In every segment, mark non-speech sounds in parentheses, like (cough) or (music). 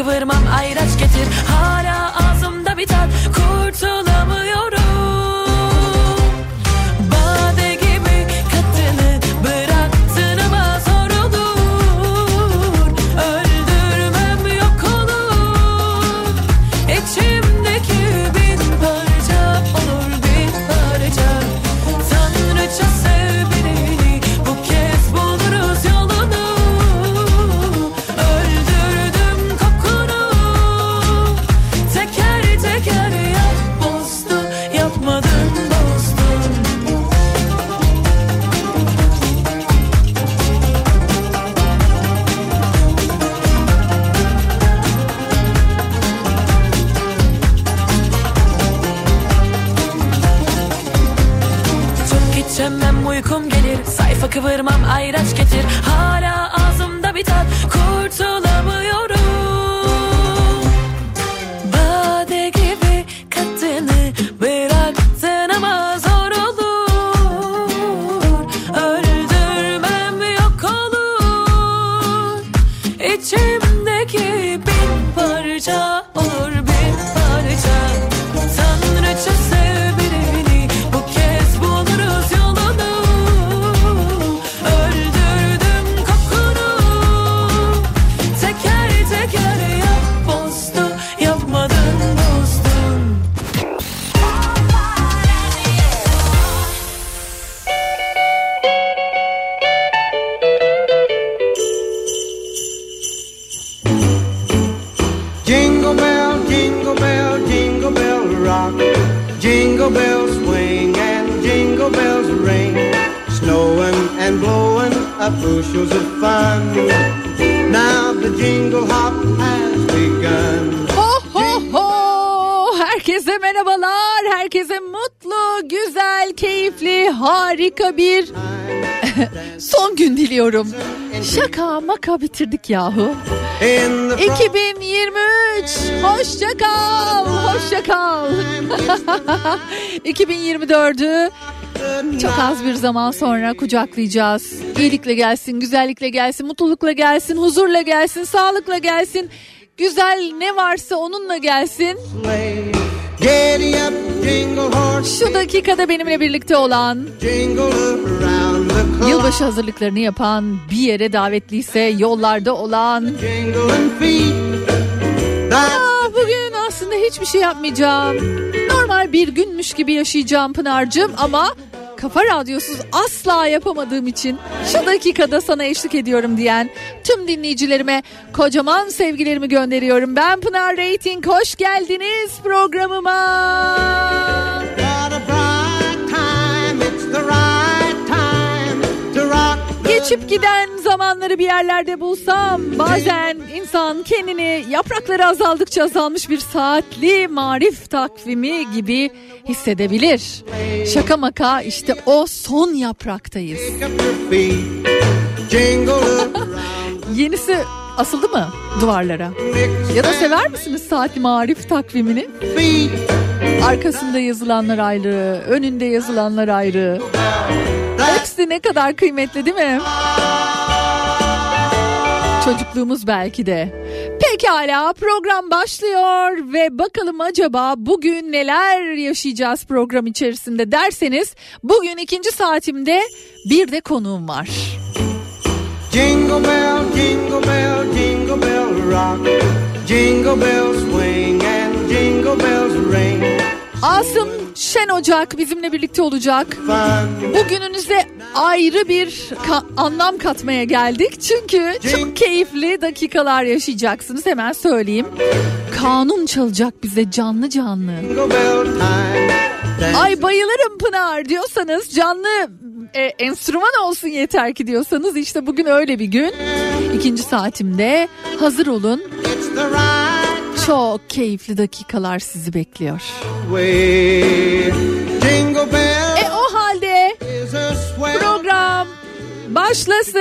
Kıvırmam ayraç getir (laughs) son gün diliyorum. Şaka maka bitirdik yahu. In the front 2023 hoşça kal hoşça kal. (laughs) 2024'ü çok az bir zaman sonra kucaklayacağız. İyilikle gelsin güzellikle gelsin mutlulukla gelsin huzurla gelsin sağlıkla gelsin. Güzel ne varsa onunla gelsin. Şu dakikada benimle birlikte olan yılbaşı hazırlıklarını yapan bir yere davetliyse yollarda olan Aa, bugün aslında hiçbir şey yapmayacağım. Normal bir günmüş gibi yaşayacağım Pınar'cığım ama Kafa Radyosuz asla yapamadığım için şu dakikada sana eşlik ediyorum diyen tüm dinleyicilerime kocaman sevgilerimi gönderiyorum. Ben Pınar Rating, hoş geldiniz programıma. Geçip giden zamanları bir yerlerde bulsam bazen insan kendini yaprakları azaldıkça azalmış bir saatli marif takvimi gibi hissedebilir. Şaka maka işte o son yapraktayız. Yenisi asıldı mı duvarlara? Ya da sever misiniz saatli marif takvimini? Arkasında yazılanlar ayrı, önünde yazılanlar ayrı. Hepsi ne kadar kıymetli değil mi? Çocukluğumuz belki de. Pekala program başlıyor ve bakalım acaba bugün neler yaşayacağız program içerisinde derseniz bugün ikinci saatimde bir de konuğum var. Jingle bell, jingle bell, jingle bell rock. Jingle bells swing and jingle bells Asım Şen Ocak bizimle birlikte olacak. Bugününüze ayrı bir ka- anlam katmaya geldik. Çünkü çok keyifli dakikalar yaşayacaksınız hemen söyleyeyim. Kanun çalacak bize canlı canlı. Ay bayılırım Pınar diyorsanız canlı e, enstrüman olsun yeter ki diyorsanız işte bugün öyle bir gün. İkinci saatimde hazır olun. Çok keyifli dakikalar sizi bekliyor. E o halde program başlasın.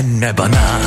Güvenme bana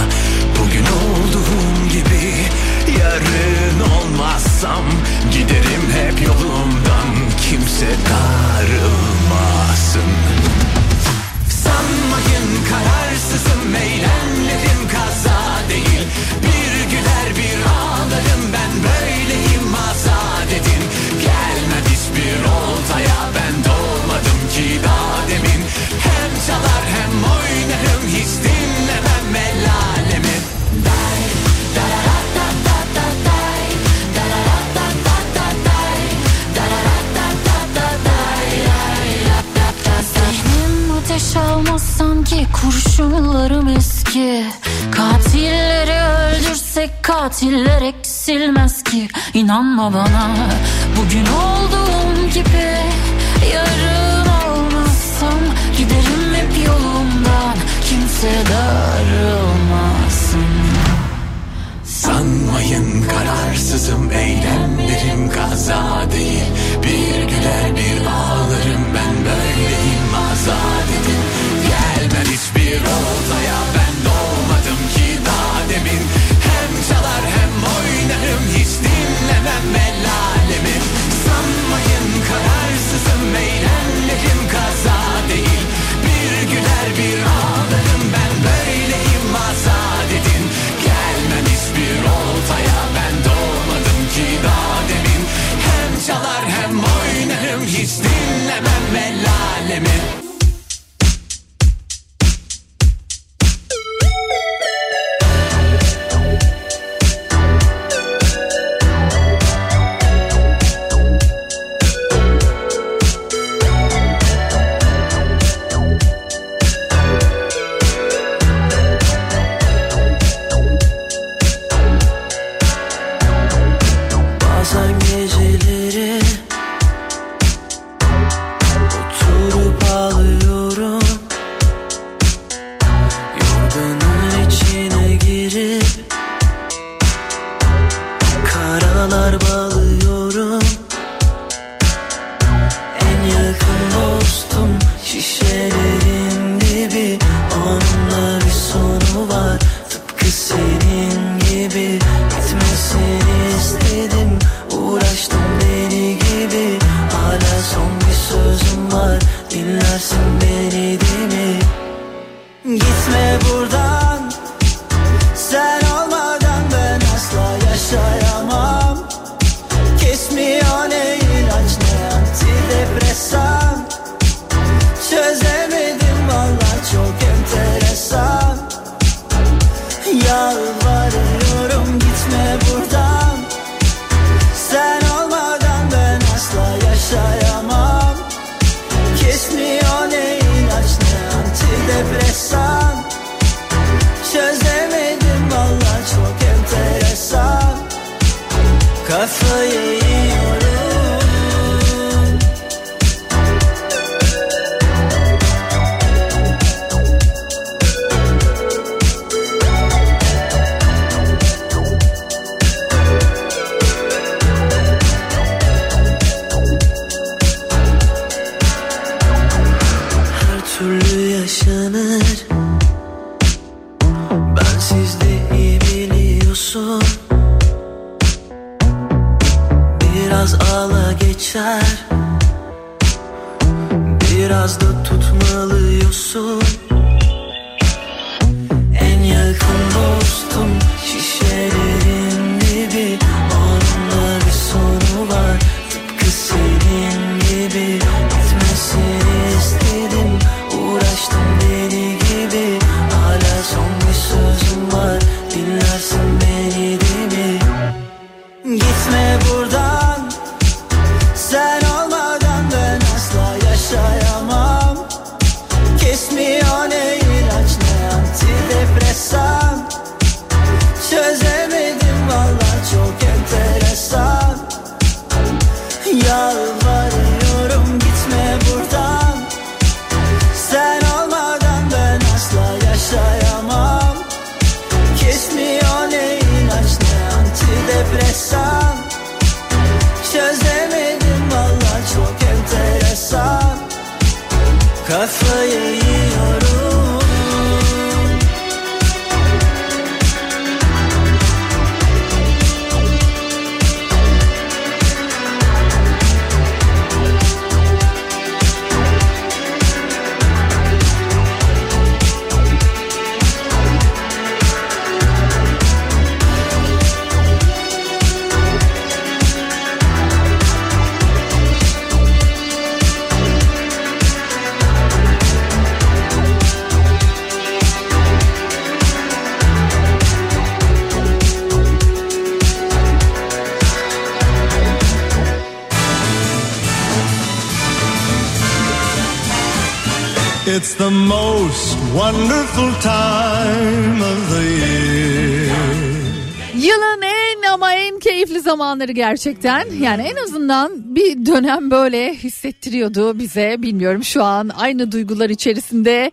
gerçekten. Yani en azından bir dönem böyle hissettiriyordu bize. Bilmiyorum şu an aynı duygular içerisinde.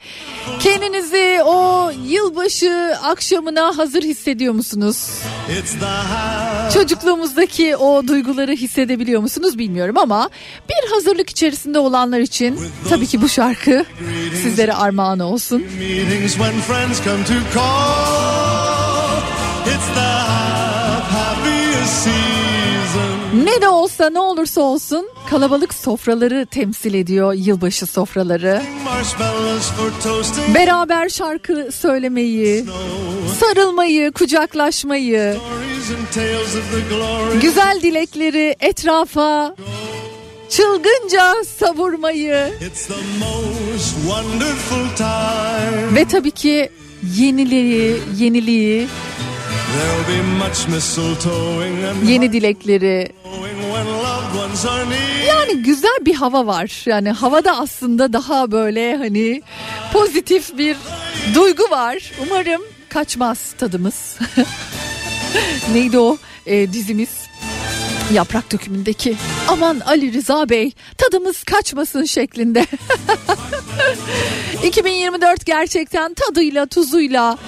Kendinizi o yılbaşı akşamına hazır hissediyor musunuz? Çocukluğumuzdaki o duyguları hissedebiliyor musunuz bilmiyorum ama bir hazırlık içerisinde olanlar için tabii ki bu şarkı sizlere armağan olsun. De olsa ne olursa olsun kalabalık sofraları temsil ediyor yılbaşı sofraları. Beraber şarkı söylemeyi, sarılmayı, kucaklaşmayı, güzel dilekleri etrafa çılgınca savurmayı ve tabii ki yeniliği, yeniliği, yeni dilekleri. Yani güzel bir hava var. Yani havada aslında daha böyle hani pozitif bir duygu var. Umarım kaçmaz tadımız. (laughs) Neydi o e, dizimiz? Yaprak dökümündeki aman Ali Rıza Bey tadımız kaçmasın şeklinde. (laughs) 2024 gerçekten tadıyla tuzuyla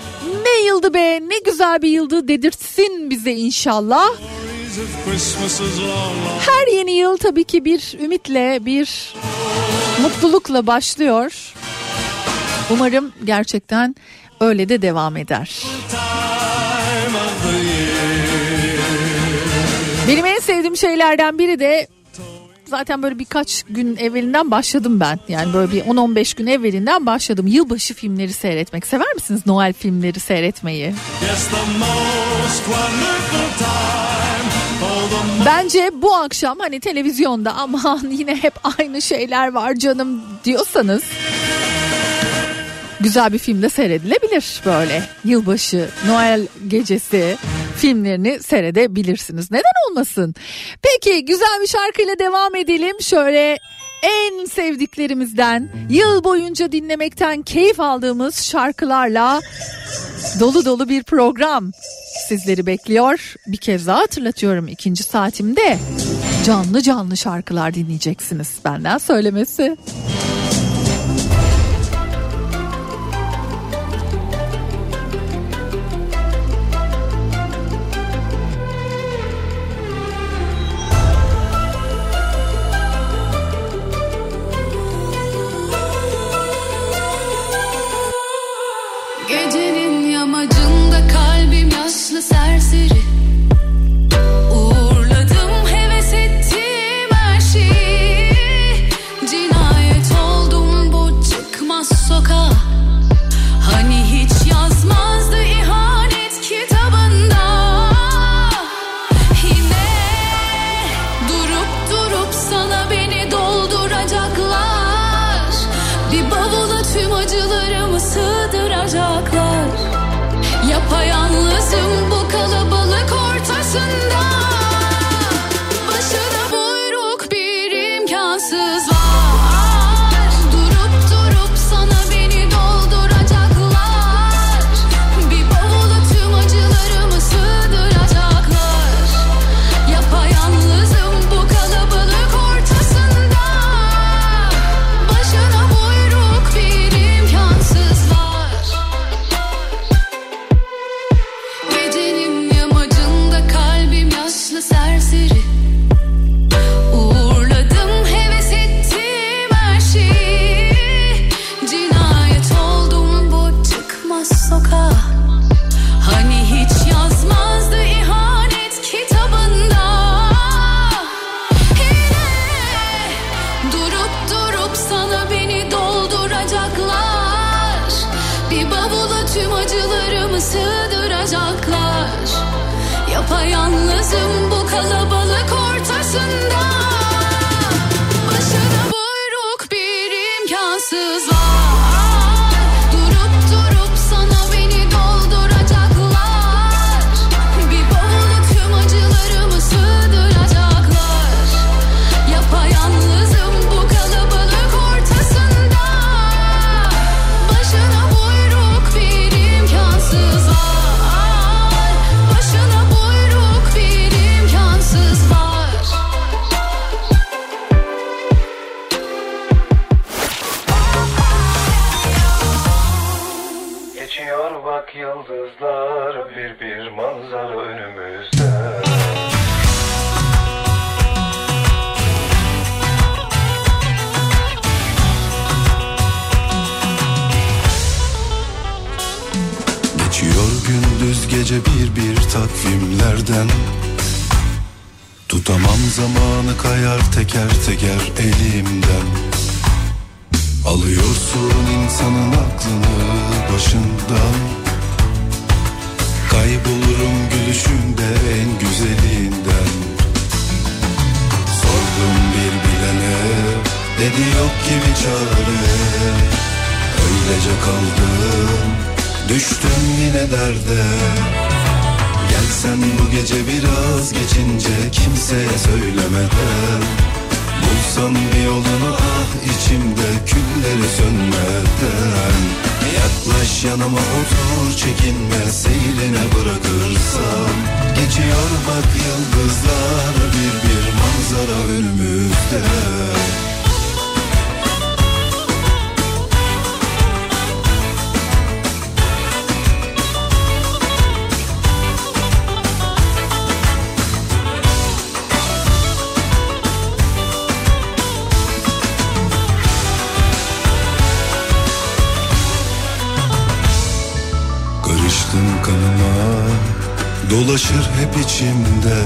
ne yıldı be ne güzel bir yıldı dedirtsin bize inşallah. Her yeni yıl tabii ki bir ümitle, bir mutlulukla başlıyor. Umarım gerçekten öyle de devam eder. Benim en sevdiğim şeylerden biri de zaten böyle birkaç gün evvelinden başladım ben. Yani böyle bir 10-15 gün evvelinden başladım. Yılbaşı filmleri seyretmek. Sever misiniz Noel filmleri seyretmeyi? Bence bu akşam hani televizyonda aman (laughs) yine hep aynı şeyler var canım diyorsanız güzel bir filmde seyredilebilir böyle yılbaşı Noel gecesi filmlerini seyredebilirsiniz neden olmasın peki güzel bir şarkıyla devam edelim şöyle en sevdiklerimizden yıl boyunca dinlemekten keyif aldığımız şarkılarla dolu dolu bir program sizleri bekliyor. Bir kez daha hatırlatıyorum ikinci saatimde canlı canlı şarkılar dinleyeceksiniz benden söylemesi. Yapayalnızım bu kalabalık kayar teker teker elimden. Alıyorsun insanın aklını başından. Kaybolurum gülüşünde en güzelinden. Sordum bir bilene dedi yok gibi çare. Öylece kaldım düştüm yine derde Gelsen bu gece biraz geçince kimseye söylemeden Bulsan bir yolunu ah içimde külleri sönmeden. Yaklaş yanıma otur çekinme seyrine bırakırsam Geçiyor bak yıldızlar bir bir manzara önümüzde Dolaşır hep içimde.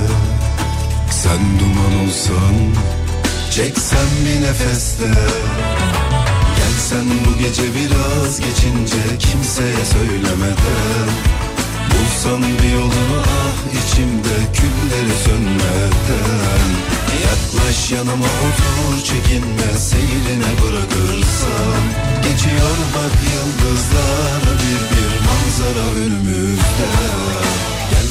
Sen duman olsan Çeksen bir nefeste. Gelsen bu gece biraz geçince Kimseye söylemeden Bulsan bir yolunu ah içimde Külleri sönmeden Yaklaş yanıma otur çekinme Seyrine bırakırsam. Geçiyor bak yıldızlar Bir bir manzara önümüzde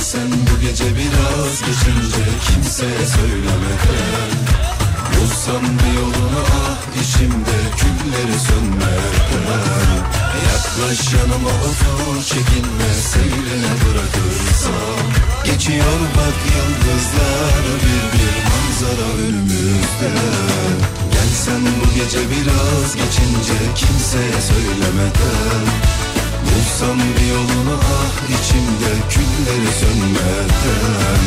Gelsen bu gece biraz geçince Kimseye söylemeden Bulsam bir yolunu ah içimde Külleri sönmeden Yaklaş yanıma otur çekinme Seyrine bırakırsam. Geçiyor bak yıldızlar Bir bir manzara önümüzde. Gelsen bu gece biraz geçince Kimseye söylemeden Bulsam bir yolunu ah içimde Külleri sönmeden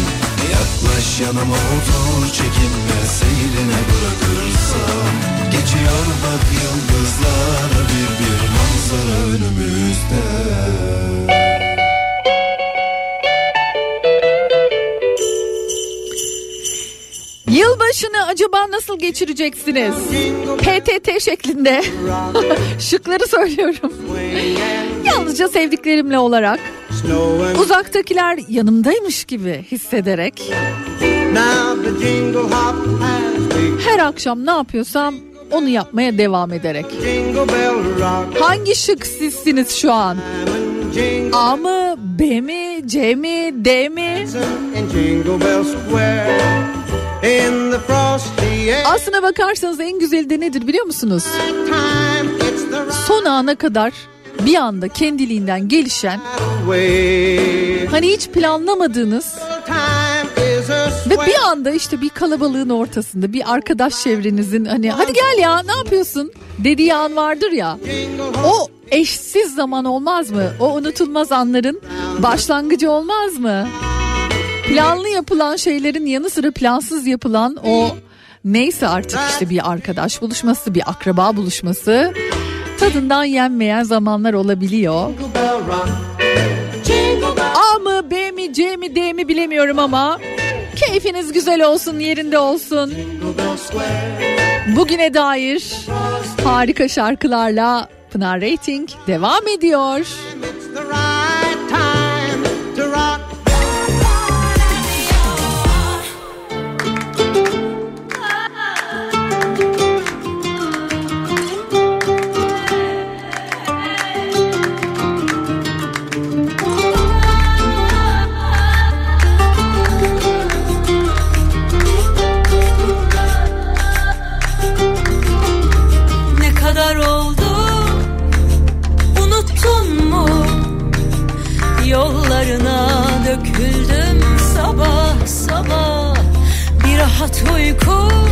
Yaklaş yanıma otur çekinme Seyrine bırakırsam Geçiyor bak yıldızlar Bir bir manzara önümüzde Yılbaşını acaba nasıl geçireceksiniz? PTT şeklinde. (laughs) Şıkları söylüyorum. Yalnızca sevdiklerimle olarak. Uzaktakiler yanımdaymış gibi hissederek. Her akşam ne yapıyorsam onu yapmaya devam ederek. Hangi şık sizsiniz şu an? A mı, B mi, C mi, D mi? Aslına bakarsanız en güzeli de nedir biliyor musunuz? Son ana kadar bir anda kendiliğinden gelişen hani hiç planlamadığınız ve bir anda işte bir kalabalığın ortasında bir arkadaş çevrenizin hani hadi gel ya ne yapıyorsun dediği an vardır ya o eşsiz zaman olmaz mı? O unutulmaz anların başlangıcı olmaz mı? Planlı yapılan şeylerin yanı sıra plansız yapılan o neyse artık işte bir arkadaş buluşması, bir akraba buluşması Tadından yenmeyen zamanlar olabiliyor. A mı B mi C mi D mi bilemiyorum ama keyfiniz güzel olsun yerinde olsun. Bugüne dair harika şarkılarla Pınar Rating devam ediyor. Yat uyku.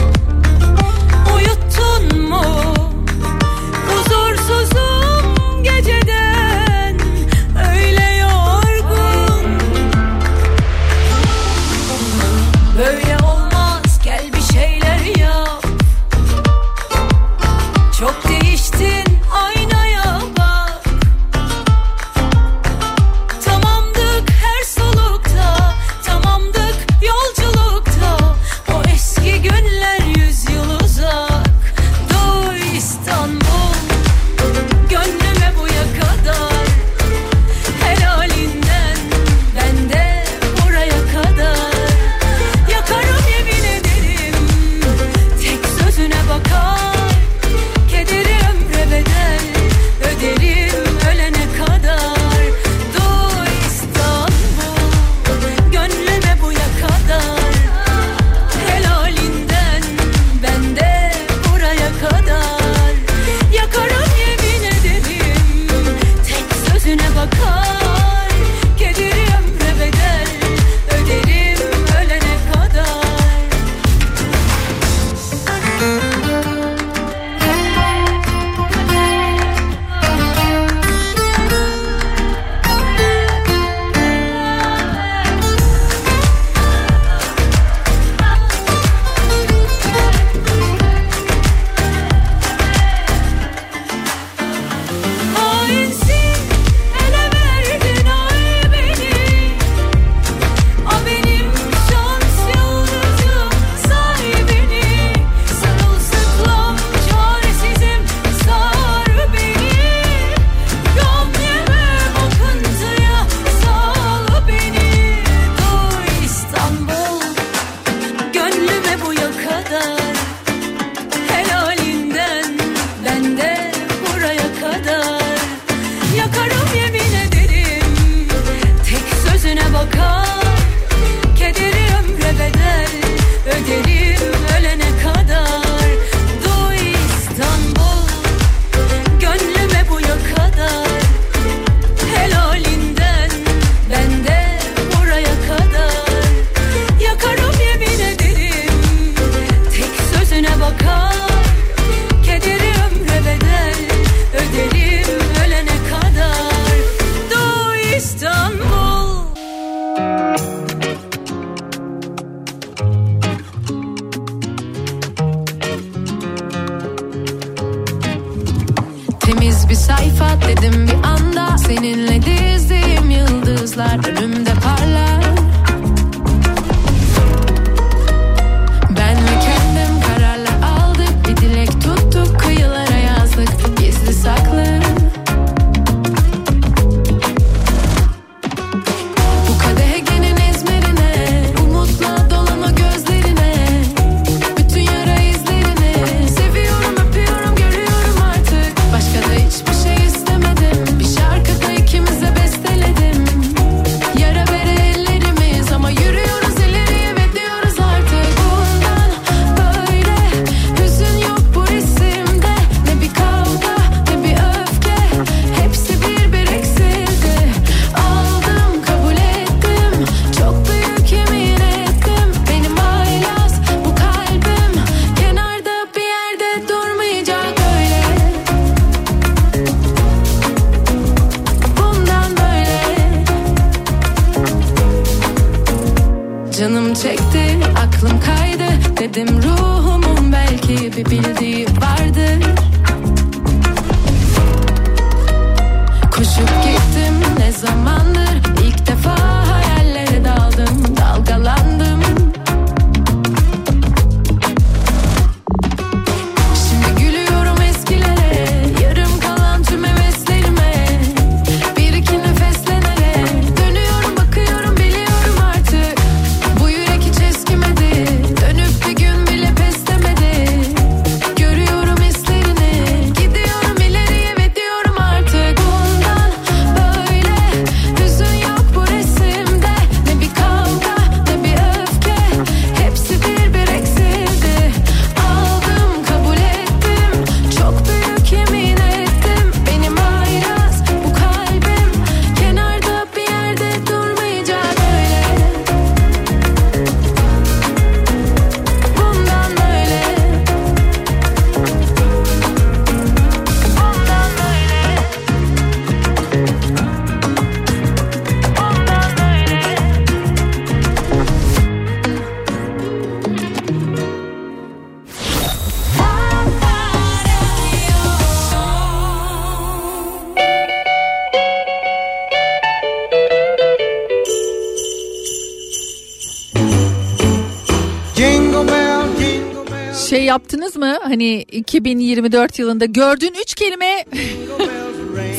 Hani 2024 yılında gördüğün üç kelime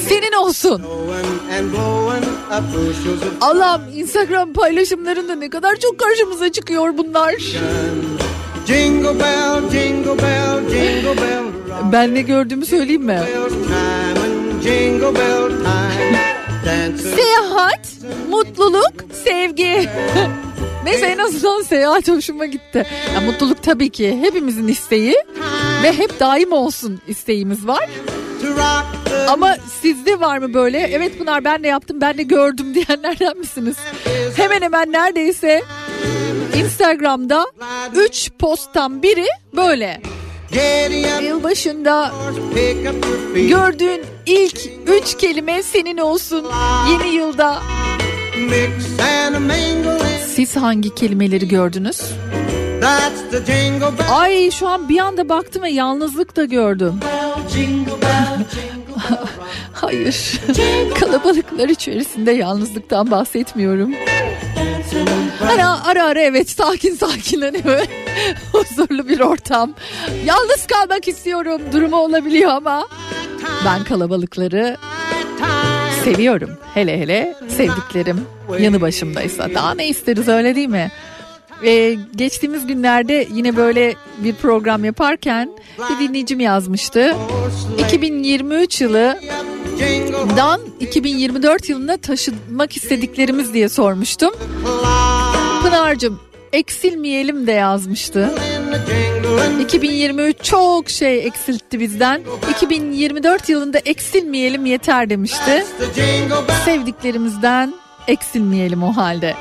senin olsun. Allah'ım Instagram paylaşımlarında ne kadar çok karşımıza çıkıyor bunlar. jingle bell, jingle bell, jingle bell rock. Ben ne gördüğümü söyleyeyim mi? Seyahat, mutluluk, sevgi. (laughs) Neyse en azından seyahat hoşuma gitti. Ya, mutluluk tabii ki hepimizin isteği ve hep daim olsun isteğimiz var. Ama sizde var mı böyle? Evet Pınar ben de yaptım ben de gördüm (laughs) diyenlerden misiniz? Hemen hemen neredeyse Instagram'da 3 posttan biri böyle. your feet. gördüğün ilk 3 kelime senin olsun yeni yılda. Siz hangi kelimeleri gördünüz? That's the jingle bell. Ay şu an bir anda baktım ve yalnızlık da gördüm. (laughs) Hayır. Kalabalıklar içerisinde yalnızlıktan bahsetmiyorum. Ara ara ara evet sakin sakin hani böyle (laughs) huzurlu bir ortam. Yalnız kalmak istiyorum durumu olabiliyor ama ben kalabalıkları seviyorum. Hele hele sevdiklerim yanı başımdaysa. Daha ne isteriz öyle değil mi? Ee, geçtiğimiz günlerde yine böyle bir program yaparken bir dinleyicim yazmıştı. 2023 yılı dan 2024 yılına taşımak istediklerimiz diye sormuştum. Pınar'cığım eksilmeyelim de yazmıştı. in the jingle and 2023 çok şey eksiltti bizden. 2024 yılında eksilmeyelim yeter demişti. Sevdiklerimizden eksilmeyelim o halde.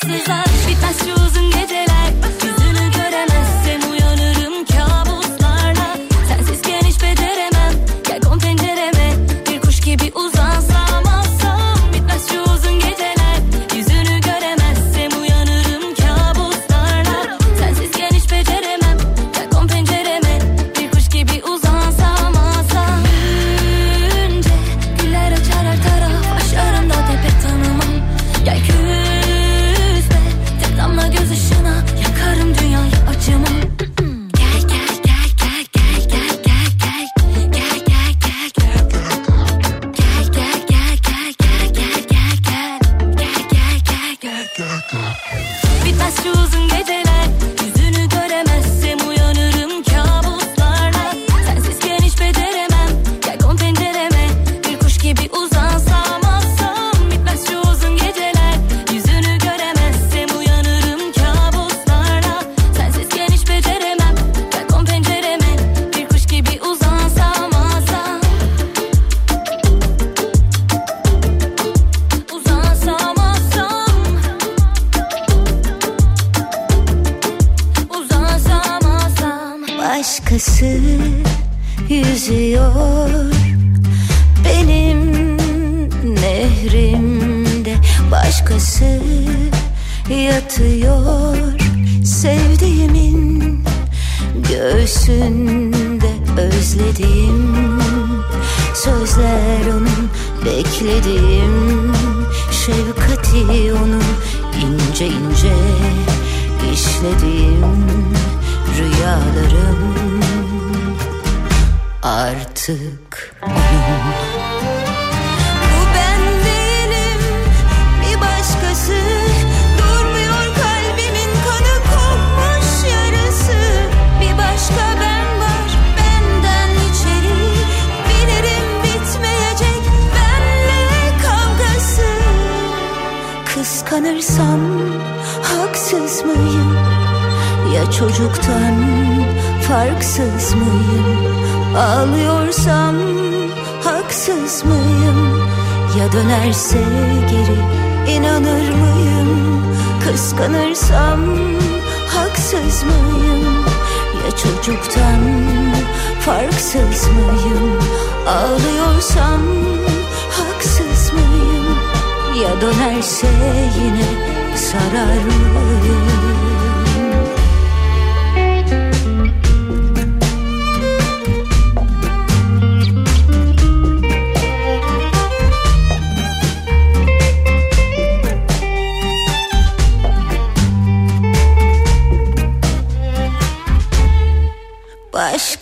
boxes are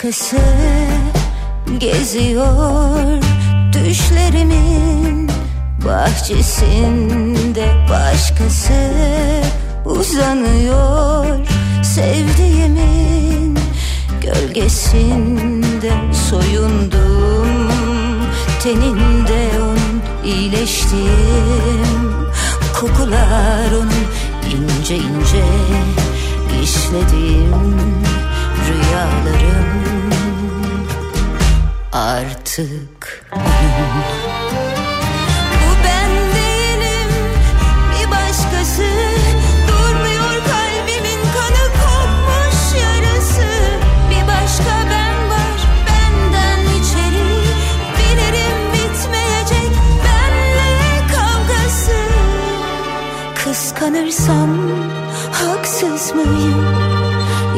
Başkası geziyor. Düşlerimin bahçesinde Başkası uzanıyor. Sevdiğimin gölgesinde soyundum. Teninde onun iyileştim. Kokular onun ince ince işlediğim rüyalarım. Artık Bu ben değilim bir başkası. Durmuyor kalbimin kanı kopmuş yarısı Bir başka ben var benden içeri. Bilirim bitmeyecek benle kavgası. Kıskanırsam haksız mıyım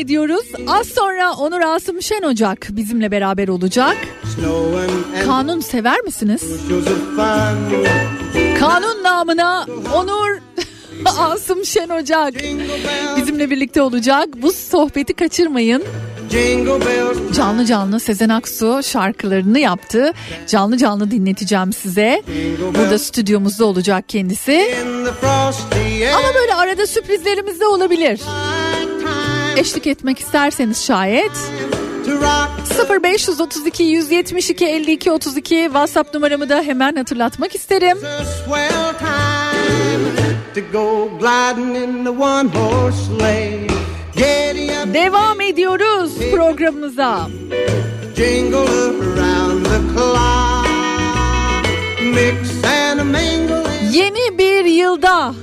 ediyoruz. Az sonra Onur Asım Şen Ocak bizimle beraber olacak. Kanun sever misiniz? Kanun namına Onur (laughs) Asım Şen Ocak bizimle birlikte olacak. Bu sohbeti kaçırmayın. Canlı canlı Sezen Aksu şarkılarını yaptı. Canlı canlı dinleteceğim size. Burada stüdyomuzda olacak kendisi. Ama böyle arada sürprizlerimiz de olabilir. Eşlik etmek isterseniz şayet To rock 0532 172 52 32 WhatsApp numaramı da hemen hatırlatmak isterim. Devam ediyoruz programımıza. Yeni bir yılda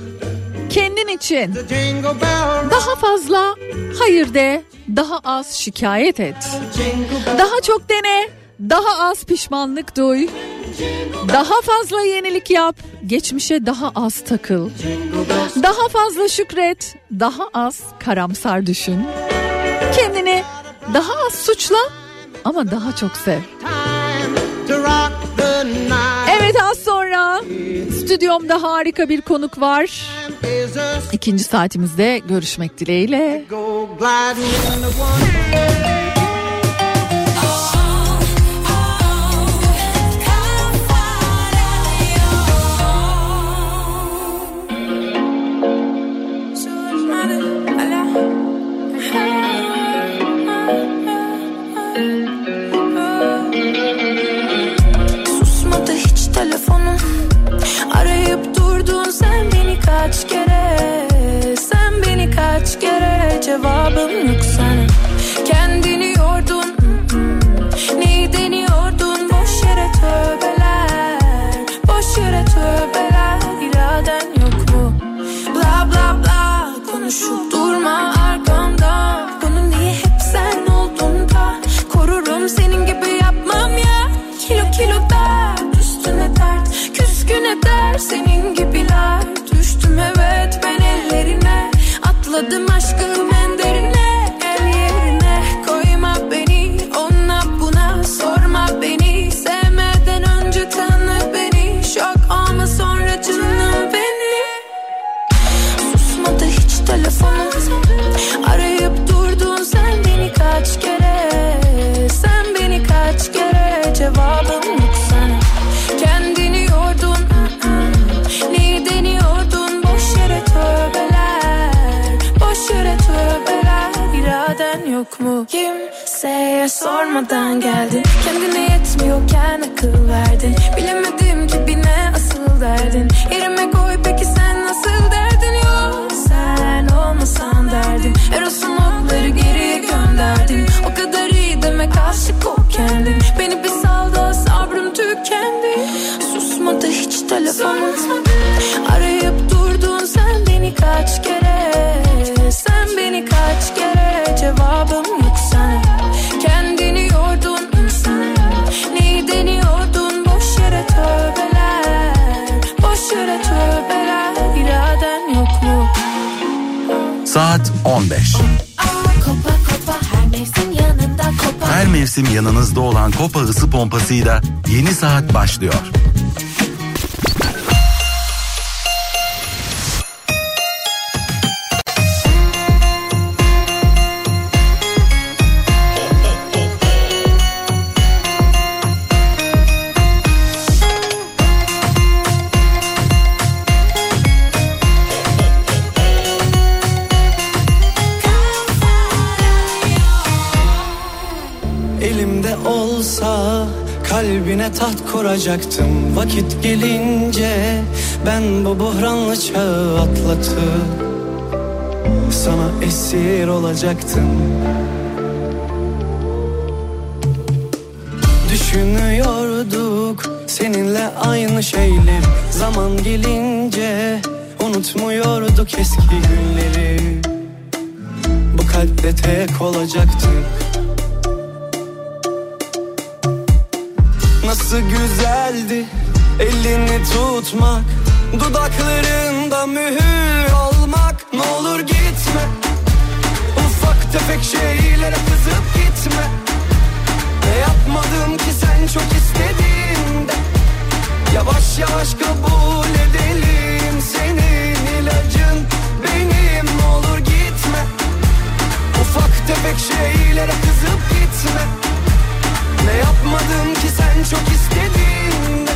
kendin için daha fazla hayır de, daha az şikayet et. Daha çok dene, daha az pişmanlık duy. Daha fazla yenilik yap, geçmişe daha az takıl. Daha fazla şükret, daha az karamsar düşün. Kendini daha az suçla ama daha çok sev. Evet az sonra Stüdyomda harika bir konuk var. İkinci saatimizde görüşmek dileğiyle. Kaç kere? Sen beni kaç kere? Cevabım yok sana up the money. Kimseye sormadan geldin. Kendine yetmiyorken akıl verdin. Bilemedim ki bir ne asıl derdin. Yerime koy peki sen nasıl derdin? Yok sen olmasan derdim. Eros'un okları geriye gönderdin. O kadar iyi demek aşık ol kendin. Beni bir sal da sabrım tükendi. Susmadı hiç telefonum. Arayıp durdun sen beni kaç kere? Sen beni kaç kere? Cevabım Saat 15. Kopa kopa her mevsim yanında kopa Her mevsim yanınızda olan Kopa ısı pompasıyla yeni saat başlıyor. Taht kuracaktım Vakit gelince ben bu buhranlı çağı atlatıp Sana esir olacaktım. Düşünüyorduk seninle aynı şeyler Zaman gelince unutmuyorduk eski günleri. Bu kalpte tek olacaktık Nasıl güzeldi elini tutmak Dudaklarında mühür olmak Ne olur gitme Ufak tefek şeylere kızıp gitme. Ne yapmadım ki sen çok istediğinde? Yavaş yavaş kabul edelim Senin ilacın benim. Ne olur gitme Ufak tefek şeylere kızıp gitme ne yapmadım ki sen çok istediğinde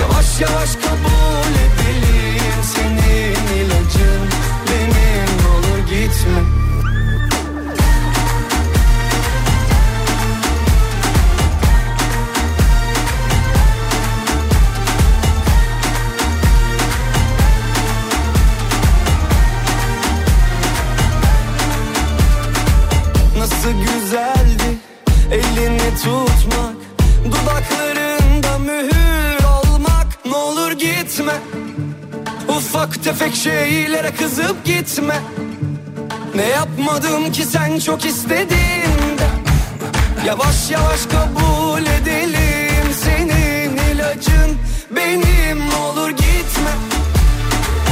Yavaş yavaş kabul edelim Senin ilacın. Benim olur gitme tefek şeylere kızıp gitme. Ne yapmadım ki sen çok istediğinde Yavaş yavaş kabul edelim Senin ilacın. Benim olur gitme.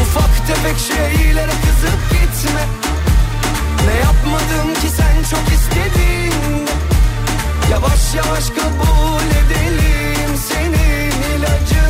Ufak tefek şeylere kızıp gitme. Ne yapmadım ki sen çok istediğinde Yavaş yavaş kabul edelim Senin ilacın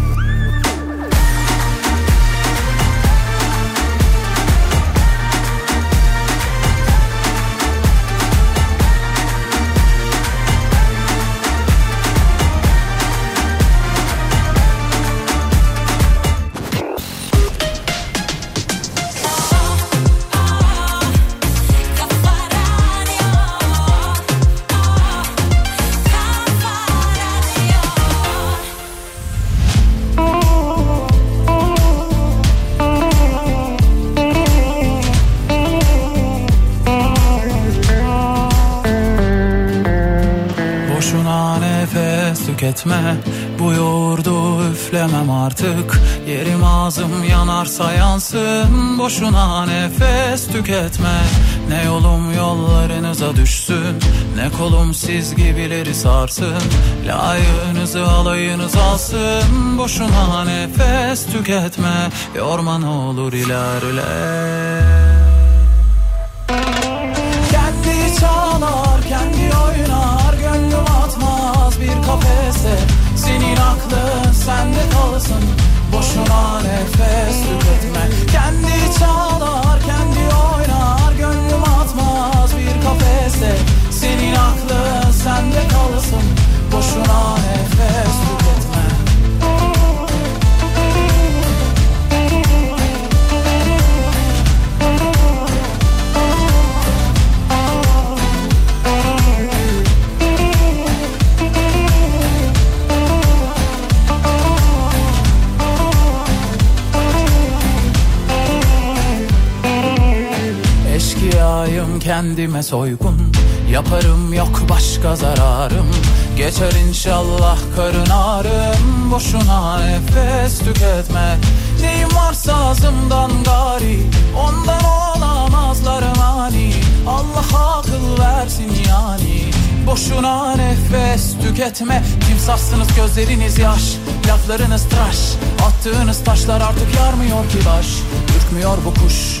Tüketme Bu yoğurdu üflemem artık. Yerim ağzım yanarsa yansın. Boşuna nefes tüketme. Ne yolum yollarınıza düşsün. Ne kolum siz gibileri sarsın. Layığınızı alayınız alsın. Boşuna nefes tüketme. Yorma ne olur ilerle kafese. Senin aklın sende kalsın. Boşuna nefes tüketme. Kendi çalar, kendi oynar. Gönlüm atmaz bir kafese. Senin aklın sende kalsın. Boşuna nefes tüketme kendime soygun. Yaparım yok başka zararım. Geçer inşallah karın ağrım. Boşuna nefes tüketme. Neyim varsa ağzımdan gari. Ondan olamazlar mani. Allah akıl versin yani. Boşuna nefes tüketme. Timsahsınız gözleriniz yaş. Laflarınız tıraş. Attığınız taşlar artık yarmıyor ki baş. Ürkmüyor bu kuş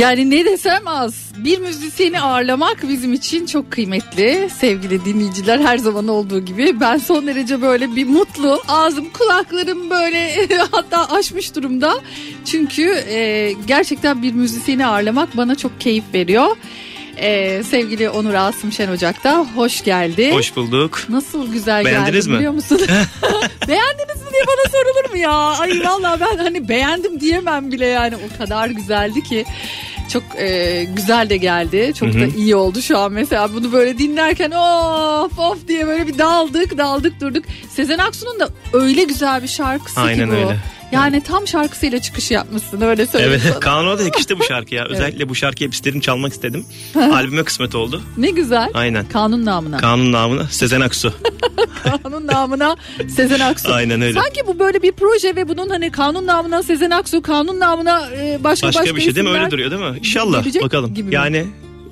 Yani ne desem az. Bir müzisyeni ağırlamak bizim için çok kıymetli. Sevgili dinleyiciler her zaman olduğu gibi ben son derece böyle bir mutlu. Ağzım kulaklarım böyle (laughs) hatta açmış durumda. Çünkü e, gerçekten bir müzisyeni ağırlamak bana çok keyif veriyor. E, sevgili Onur Asım Şen Ocak'ta hoş geldi. Hoş bulduk. Nasıl güzel Beğendiniz geldi mi? biliyor musun? (laughs) (laughs) Beğendiniz mi diye bana sorulur mu ya? Ay vallahi ben hani beğendim diyemem bile yani o kadar güzeldi ki. Çok e, güzel de geldi. Çok Hı da iyi oldu şu an mesela bunu böyle dinlerken of of diye böyle bir daldık daldık durduk. Sezen Aksu'nun da öyle güzel bir şarkısı Aynen ki bu. öyle. Yani tam şarkısıyla çıkış yapmışsın öyle söyleyeyim Evet. Kaan'a da yakıştı bu şarkı ya. (laughs) Özellikle bu şarkıyı hep istedim çalmak istedim. (laughs) Albüme kısmet oldu. Ne güzel. Aynen. Kanun namına. Kaan'ın namına Sezen Aksu. (laughs) kanun namına Sezen Aksu. Aynen öyle. Sanki bu böyle bir proje ve bunun hani kanun namına Sezen Aksu, kanun namına e, başka başka, Başka bir şey değil mi? Öyle duruyor değil mi? İnşallah bakalım. gibi? Yani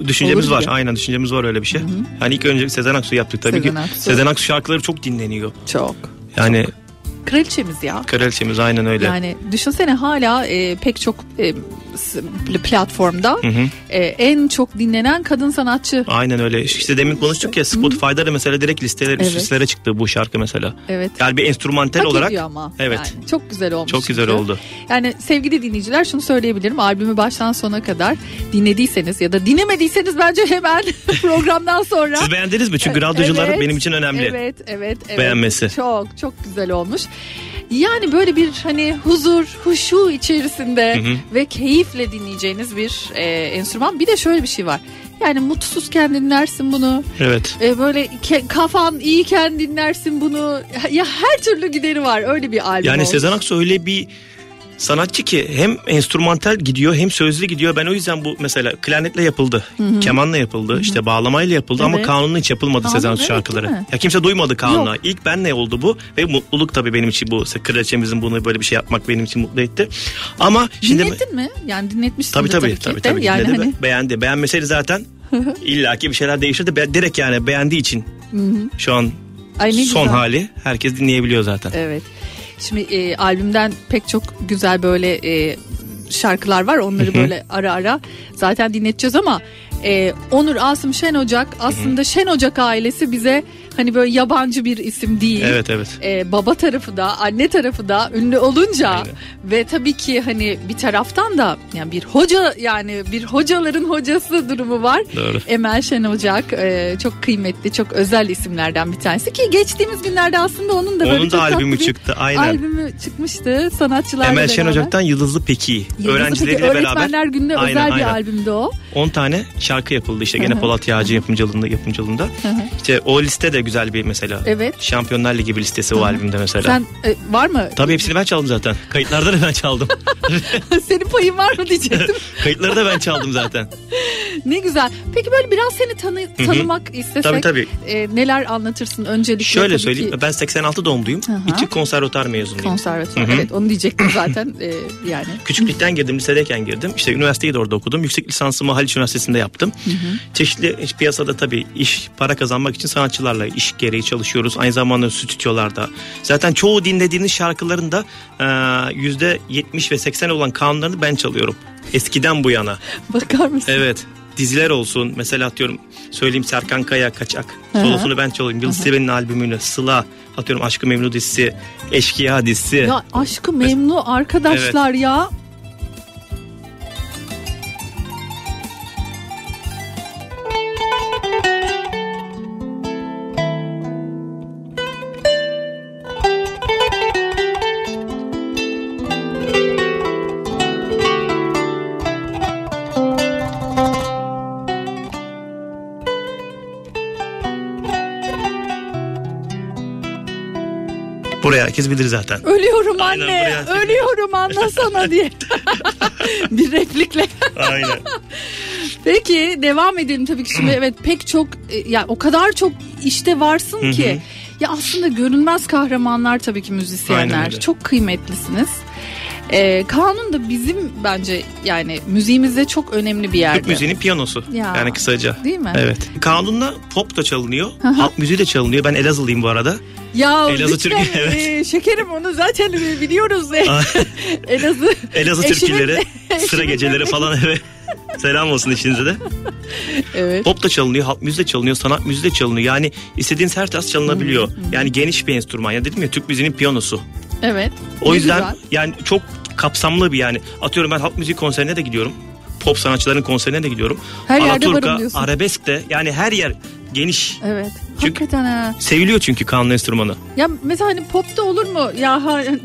düşüncemiz Olur var. gibi. Aynen düşüncemiz var öyle bir şey. Hani ilk önce Sezen Aksu yaptık tabii Sezen ki. Aksu. Sezen Aksu şarkıları çok dinleniyor. Çok. Yani Kraliçemiz ya. kraliçemiz aynen öyle. Yani düşünsene hala e, pek çok e, platformda Hı hı. e, en çok dinlenen kadın sanatçı. Aynen öyle. İşte demin konuştuk ya Spotify'da da mesela direkt listeler Evet. listelere çıktı bu şarkı mesela. Evet. Yani bir enstrümantal Hak olarak. ama. Evet. Yani çok güzel olmuş. Çok güzel çünkü. oldu. Yani sevgili dinleyiciler şunu söyleyebilirim. Albümü baştan sona kadar dinlediyseniz ya da dinlemediyseniz bence hemen (laughs) programdan sonra. Siz beğendiniz mi? Çünkü radyocular Evet, benim için önemli. Evet, evet, evet. Beğenmesi. Çok çok güzel olmuş. Yani böyle bir hani huzur, huşu içerisinde Hı hı. ve keyifle dinleyeceğiniz bir e, enstrüman. Bir de şöyle bir şey var. Yani mutsuzken dinlersin bunu. Evet. E, böyle ke- kafan iyiyken dinlersin bunu. Ya her türlü gideri var. Öyle bir albüm Yani olmuş. Sezen Aksu öyle bir sanatçı ki hem enstrümantal gidiyor hem sözlü gidiyor. Ben o yüzden bu mesela klarnetle yapıldı. Hı hı. Kemanla yapıldı. işte bağlamayla yapıldı ama Evet. kanunla hiç yapılmadı Kanun, Sezen Aksu evet, şarkıları. Ya kimse duymadı kanunla. Yok. İlk benle oldu bu ve mutluluk tabii benim için bu. Kraliçemizin bunu böyle bir şey yapmak benim için mutlu etti. Ama şimdi Dinlettin mi? Yani dinletmişsin Tabii tabii ki tabii tabii. Yani hani... beğendi. Beğenmeseydi zaten (laughs) illaki bir şeyler değişirdi. Be- Direkt yani beğendiği için Hı hı. şu an Ay ne son güzel. hali herkes dinleyebiliyor zaten. Evet. Şimdi e, albümden pek çok güzel böyle e, şarkılar var. Onları böyle ara ara zaten dinleteceğiz ama e, Onur Asım Şen Ocak aslında Şen Ocak ailesi bize hani böyle yabancı bir isim değil. Evet evet. E, baba tarafı da anne tarafı da ünlü olunca ve tabii ki hani bir taraftan da yani bir hoca yani bir hocaların hocası durumu var. Doğru. Emel Şen Ocak e, çok kıymetli çok özel isimlerden bir tanesi ki geçtiğimiz günlerde aslında onun da böyle Onun da albümü bir çıktı, aynen. Albümü çıkmıştı sanatçılarla Emel Şen beraber. Ocak'tan Yıldızlı Peki. Yıldızı Öğrencileriyle Peki, beraber. Öğretmenler Günü'nde Aynen, özel bir aynen. albümdü o. 10 tane şarkı yapıldı işte gene. Polat Yağcı yapımcılığında yapımcılığında. İşte o liste de güzel bir mesela. Evet. Şampiyonlar Ligi bir listesi o albümde mesela. Sen e, var mı? Tabii hepsini ben çaldım zaten. Kayıtlarda da ben çaldım. (laughs) Senin payın var mı diyecektim. (laughs) Kayıtları da ben çaldım zaten. ne güzel. Peki böyle biraz seni tanı, tanımak istesek Tabii, tabii. e, neler anlatırsın öncelikle? Şöyle söyleyeyim. ki Ben 86 doğumluyum. Hı hı. İki konservatuar mezunuyum. Hı. Evet onu diyecektim zaten e, yani. Küçüklükten girdim, lisedeyken girdim. İşte üniversiteyi de orada okudum. Yüksek lisansımı Haliç Üniversitesi'nde yaptım. Hı hı. Çeşitli piyasada tabii iş, para kazanmak için sanatçılarla iş gereği çalışıyoruz. Aynı zamanda stüdyolarda. Zaten çoğu dinlediğiniz şarkıların da e, yüzde 70 ve 80 olan kanunlarını ben çalıyorum. Eskiden bu yana. Bakar mısın? Evet. Diziler olsun. Mesela atıyorum söyleyeyim Serkan Kaya Kaçak. Solosunu ben çalıyorum. Yıldız. Tilbe'nin albümünü. Sıla. Atıyorum Aşkı Memnu dizisi. Eşkıya dizisi. Ya aşkı memnu arkadaşlar ya. Buraya herkes bilir zaten. Ölüyorum Aynen, anne. buraya- Ölüyorum anlasana diye. (laughs) bir replikle. Aynen. Peki devam edelim tabii ki şimdi (clears throat) evet pek çok e, ya o kadar çok işte varsın ki ya aslında görünmez kahramanlar tabii ki müzisyenler çok kıymetlisiniz. Ee, kanun da bizim bence yani müziğimizde çok önemli bir yerde. Türk müziğinin piyanosu. Ya. Yani kısaca. Değil mi? Evet. Kanunla pop da çalınıyor. Halk müziği de çalınıyor. Ben Elazığlıyım bu arada. Ya Elazığ lütfen evet. e, şekerim onu zaten e, biliyoruz. (laughs) Elazığ. Elazığ türküleri, sıra geceleri falan evet. Selam olsun işinize de. Evet. Pop da çalınıyor, halk müziği de çalınıyor, sanat müziği de çalınıyor. Yani istediğiniz her tarz çalınabiliyor. Yani geniş bir enstrüman. Ya dedim ya Türk müziğinin piyanosu. Evet. O yüzden güzel. yani çok kapsamlı bir yani. Atıyorum ben halk müziği konserine de gidiyorum. Pop sanatçıların konserine de gidiyorum. Her Alaturka, arabesk de yani her yer geniş. Evet. Hakikaten ha. Seviliyor çünkü kanun enstrümanı. Ya mesela hani popta olur mu ya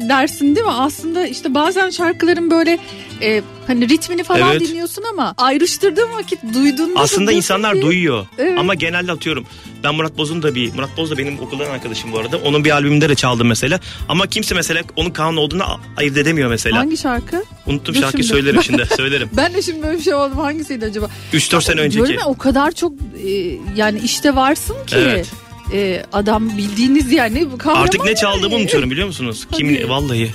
dersin değil mi? Aslında işte bazen şarkıların böyle e, hani ritmini falan Evet. dinliyorsun ama ayrıştırdığın vakit duyduğunda da Aslında diyorsun insanlar ki- duyuyor. Evet. Ama genelde atıyorum. Ben Murat Boz'un da bir Murat Boz da benim okuldan arkadaşım bu arada. Onun bir albümünde de çaldım mesela. Ama kimse mesela onun kanun olduğunu a- ayırt edemiyor mesela. Hangi şarkı? Unuttum Dur şarkıyı şimdi. söylerim şimdi (laughs) söylerim. Ben de şimdi böyle bir şey oldum. Hangisiydi acaba? 3-4 sene önceki. Görme o kadar çok e, yani işte varsın ki. Evet. e, adam bildiğiniz yani kahraman Artık ne yani. çaldığımı unutuyorum biliyor musunuz? Kimin vallahi.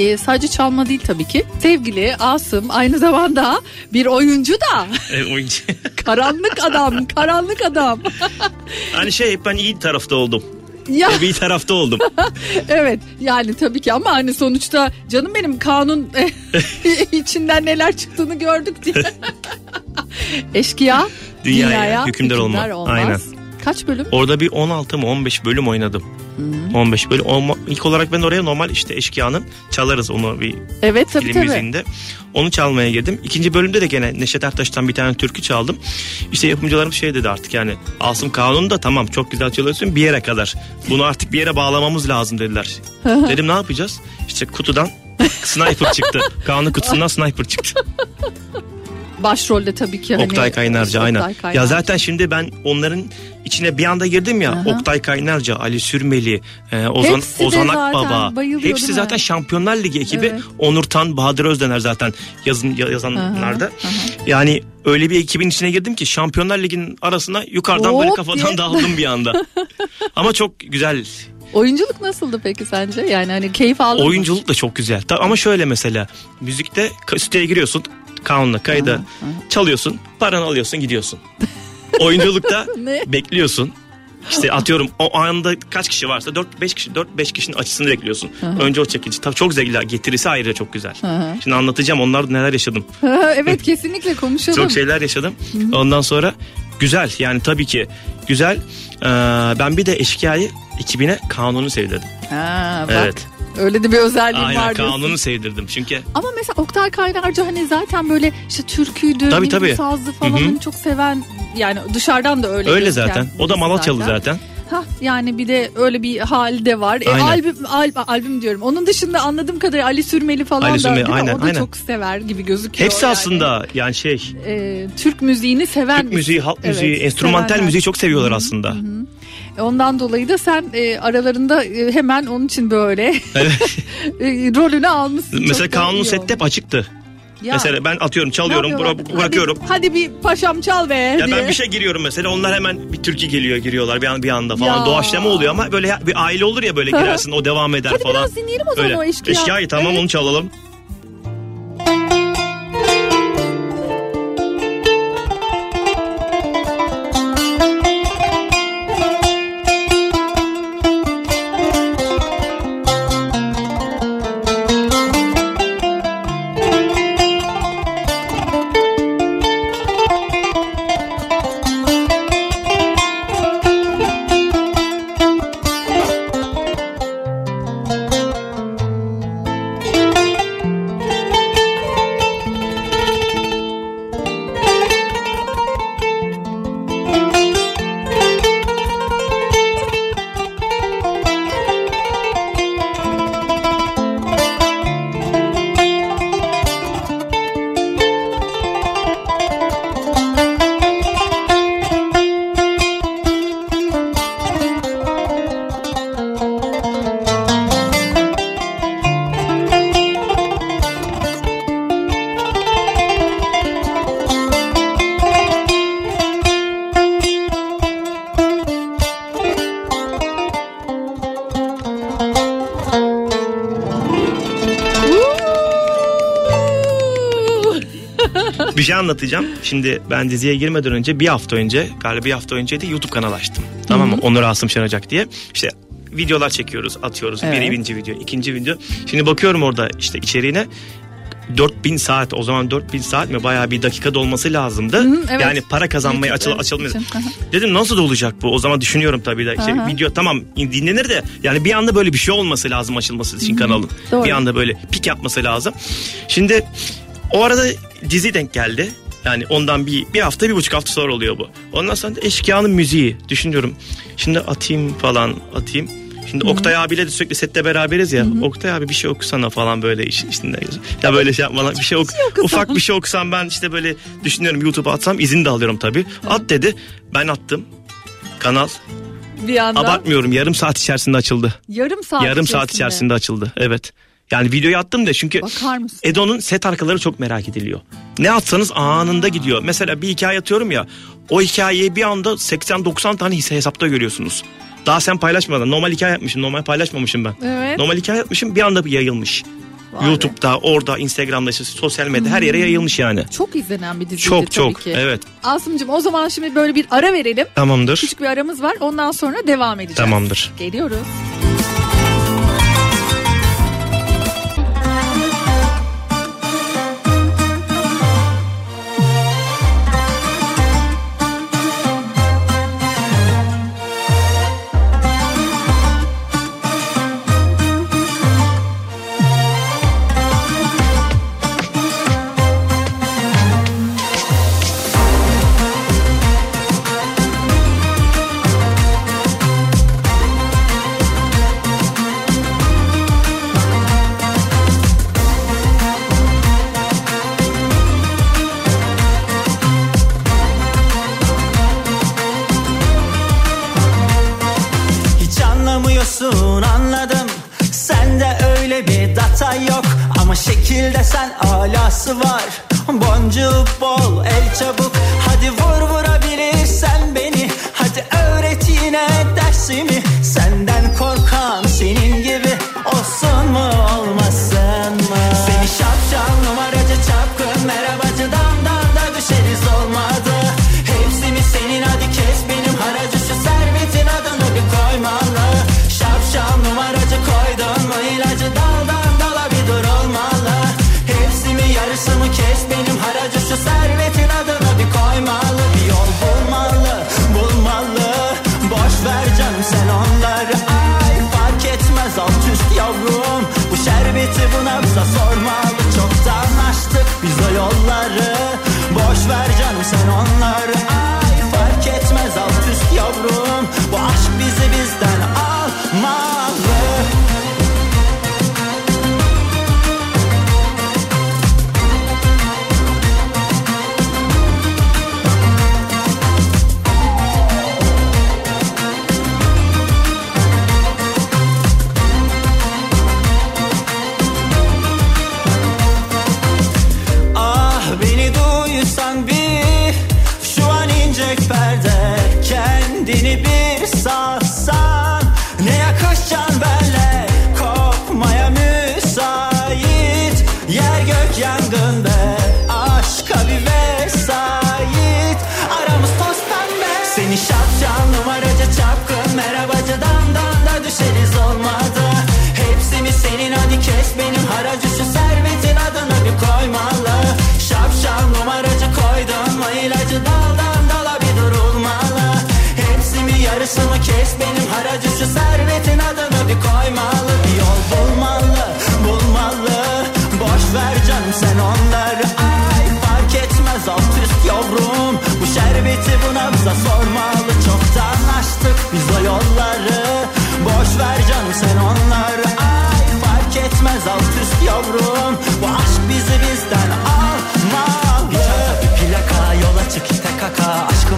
E, sadece çalma değil tabii ki. Sevgili Asım aynı zamanda bir oyuncu da. Evet, oyuncu. (laughs) karanlık adam, karanlık adam. (laughs) hani şey ben iyi tarafta oldum. Ya. İyi tarafta oldum. (laughs) evet yani tabii ki ama hani sonuçta canım benim kanun içinden neler çıktığını gördük diye. Eşkıya Dünyaya hükümdar olma. olmaz. Aynen. Kaç bölüm? Orada bir 16 mı 15 bölüm oynadım. 15 bölüm. Olma- İlk olarak ben oraya normal işte Eşkıya'nın çalarız onu bir Evet tabii film tabii. müziğinde. Onu çalmaya girdim. İkinci bölümde de gene Neşet Ertaş'tan bir tane türkü çaldım. İşte yapımcılarım şey dedi artık yani Asım Kanun da tamam çok güzel çalıyorsun bir yere kadar. Bunu artık bir yere bağlamamız lazım dediler. (laughs) Dedim ne yapacağız? İşte kutudan sniper çıktı. Kanun kutusundan sniper çıktı. (laughs) Başrolde tabii ki. hani, Oktay Kaynarca Oktay aynen. Kaynarca. Ya zaten şimdi ben onların içine bir anda girdim ya. Aha. Oktay Kaynarca, Ali Sürmeli, e, Ozan Hepsi Ozan Akbaba. Hepsi zaten Şampiyonlar Ligi ekibi. Evet. Onur Tan, Bahadır Özdener zaten yazın ya- yazanlarda. Yani öyle bir ekibin içine girdim ki Şampiyonlar Ligi'nin arasına yukarıdan böyle Hop kafadan diye. (laughs) dağıldım bir anda. Ama çok güzel. Oyunculuk nasıldı peki sence? Yani hani keyif aldın mı? Oyunculuk da çok güzel. Ama şöyle mesela müzikte stüdyoya giriyorsun. Kanunla kayda çalıyorsun. Paranı alıyorsun gidiyorsun. (laughs) Oyunculukta (laughs) bekliyorsun. İşte atıyorum o anda kaç kişi varsa 4-5 kişi 4-5 kişinin açısını bekliyorsun. Hı hı. Önce o çekici. Tabii çok zevkli. Getirisi ayrıca çok güzel. Hı. Şimdi anlatacağım onlar neler yaşadım. (laughs) evet kesinlikle konuşalım. Çok şeyler yaşadım. Ondan sonra güzel yani tabii ki güzel. Ee, ben bir de eşkıyayı ekibine kanunu sevdirdim. Ha, bak. Evet. Öyle de bir özelliğin Aynen var diyorsun. kanunu sevdirdim. Çünkü Ama mesela Oktay Kaynarca hani zaten böyle işte türküydü, Tabii, tabii. sazdı falan Hı hı. hani çok seven yani dışarıdan da öyle öyle gözüken zaten. O da birisi Malatyalı zaten. Hah, yani bir de öyle bir hali de var. E, Aynen. albüm al- albüm diyorum. Onun dışında anladığım kadarıyla Ali Sürmeli falan Ali da Sürmeli, değil mi? aynen, o da aynen. çok sever gibi gözüküyor. Hepsi yani. aslında yani şey E, Türk müziğini seven Türk müziği, halk müziği, Evet, enstrümantal müziği çok seviyorlar aslında. E, Ondan dolayı da sen e, aralarında e, hemen onun için böyle Evet. (laughs) e, rolünü almışsın. Mesela kanun sette hep açıktı. Ya. Mesela ben atıyorum çalıyorum bıra- bırakıyorum. Hadi, hadi bir paşam çal be Ya diye. ben bir şey giriyorum mesela onlar hemen bir türkü geliyor giriyorlar bir, an, bir anda falan Ya. doğaçlama oluyor ama böyle bir aile olur ya böyle (laughs) girersin o devam eder Hadi falan. biraz dinleyelim o zaman Öyle. o eşkıya. Eşkıyayı tamam Evet. onu çalalım. Anlatacağım. Şimdi ben diziye girmeden önce bir hafta önce galiba bir hafta önce de YouTube kanalı açtım. Tamam mı? Hı hı. Onur Asım Şenocak diye. İşte videolar çekiyoruz, atıyoruz. Evet. Birinci video, ikinci video. Şimdi bakıyorum orada işte içeriğine. 4000 saat o zaman 4000 saat mi bayağı bir dakikada olması lazımdı. Hı, evet. Yani para kazanmaya açıl, Evet, açılmıyor. Hı hı. Dedim nasıl da olacak bu? O zaman düşünüyorum tabii de. İşte Hı hı. video tamam dinlenir de yani bir anda böyle bir şey olması lazım açılması için Hı hı. kanalın. Doğru. Bir anda böyle pik yapması lazım. Şimdi o arada dizi denk geldi. Yani ondan bir, bir hafta bir buçuk hafta sonra oluyor bu. Ondan sonra da Eşkıya'nın müziği düşünüyorum. Şimdi atayım falan atayım. Şimdi Oktay abiyle de sürekli sette beraberiz ya. Oktay abi bir şey okusana falan böyle iş, içinde. Ya böyle şey yapmadan bir şey ok ufak bir şey okusam ben işte böyle düşünüyorum YouTube'a atsam izin de alıyorum tabii. At dedi. Ben attım. Kanal Bir anda abartmıyorum yarım saat içerisinde açıldı. yarım saat yarım saat içerisinde açıldı. Evet. Yani videoyu attım da çünkü Bakar mısın? Edo'nun set arkaları çok merak ediliyor. Ne atsanız anında gidiyor. Mesela bir hikaye atıyorum ya. O hikayeyi bir anda 80-90 tane hisse hesapta görüyorsunuz. Daha sen paylaşmadan. Normal hikaye yapmışım. Normal paylaşmamışım ben. Evet. Normal hikaye yapmışım bir anda bir yayılmış. Vay be. YouTube'da, orada, Instagram'da, işte sosyal medyada her yere yayılmış yani. Çok izlenen bir diziydi Çok tabii çok. ki. Evet. Asım'cığım o zaman şimdi böyle bir ara verelim. Tamamdır. Küçük bir aramız var. Ondan sonra devam edeceğiz. Tamamdır. Geliyoruz. Ver canım senin hadi kes benim haracı Şu servetin adını bir koymalı. Şapşal numaracı koydun mu ilacı daldan dala bir durulmalı. Hepsi mi yarısı mı? Kes benim. Haracı Şu servetin adını bir koymalı. Bir yol bulmalı bulmalı. Boş ver canım sen onları. Ay fark etmez alt üst yavrum. Bu şerbeti bu nabza sormalı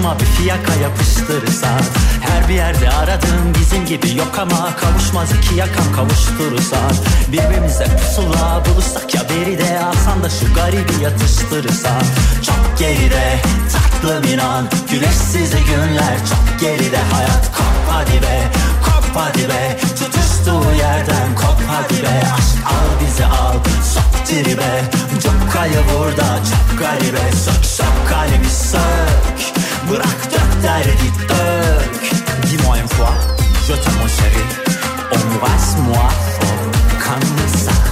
kaka Aşkıma bir fiyaka yapıştırırsan Her bir yerde aradığım bizim gibi yok ama Kavuşmaz iki yakan kavuşturursan Birbirimize pusula buluşsak ya beri de Alsan da şu garibi yatıştırırsan Çok geride tatlım inan. Güneşsiz günler çok geride. Hayat kop hadi be kop hadi be Tutuştuğu yerden. Kop hadi be Aşk al bizi al sok tribe Çok kayı burada çok garibe. Sök sök kalbi sök. Bırak dök derdi dök. Dis-moi une fois Je t'aime mon chéri Embrasse-moi fort Comme ça Comme ça Comme ça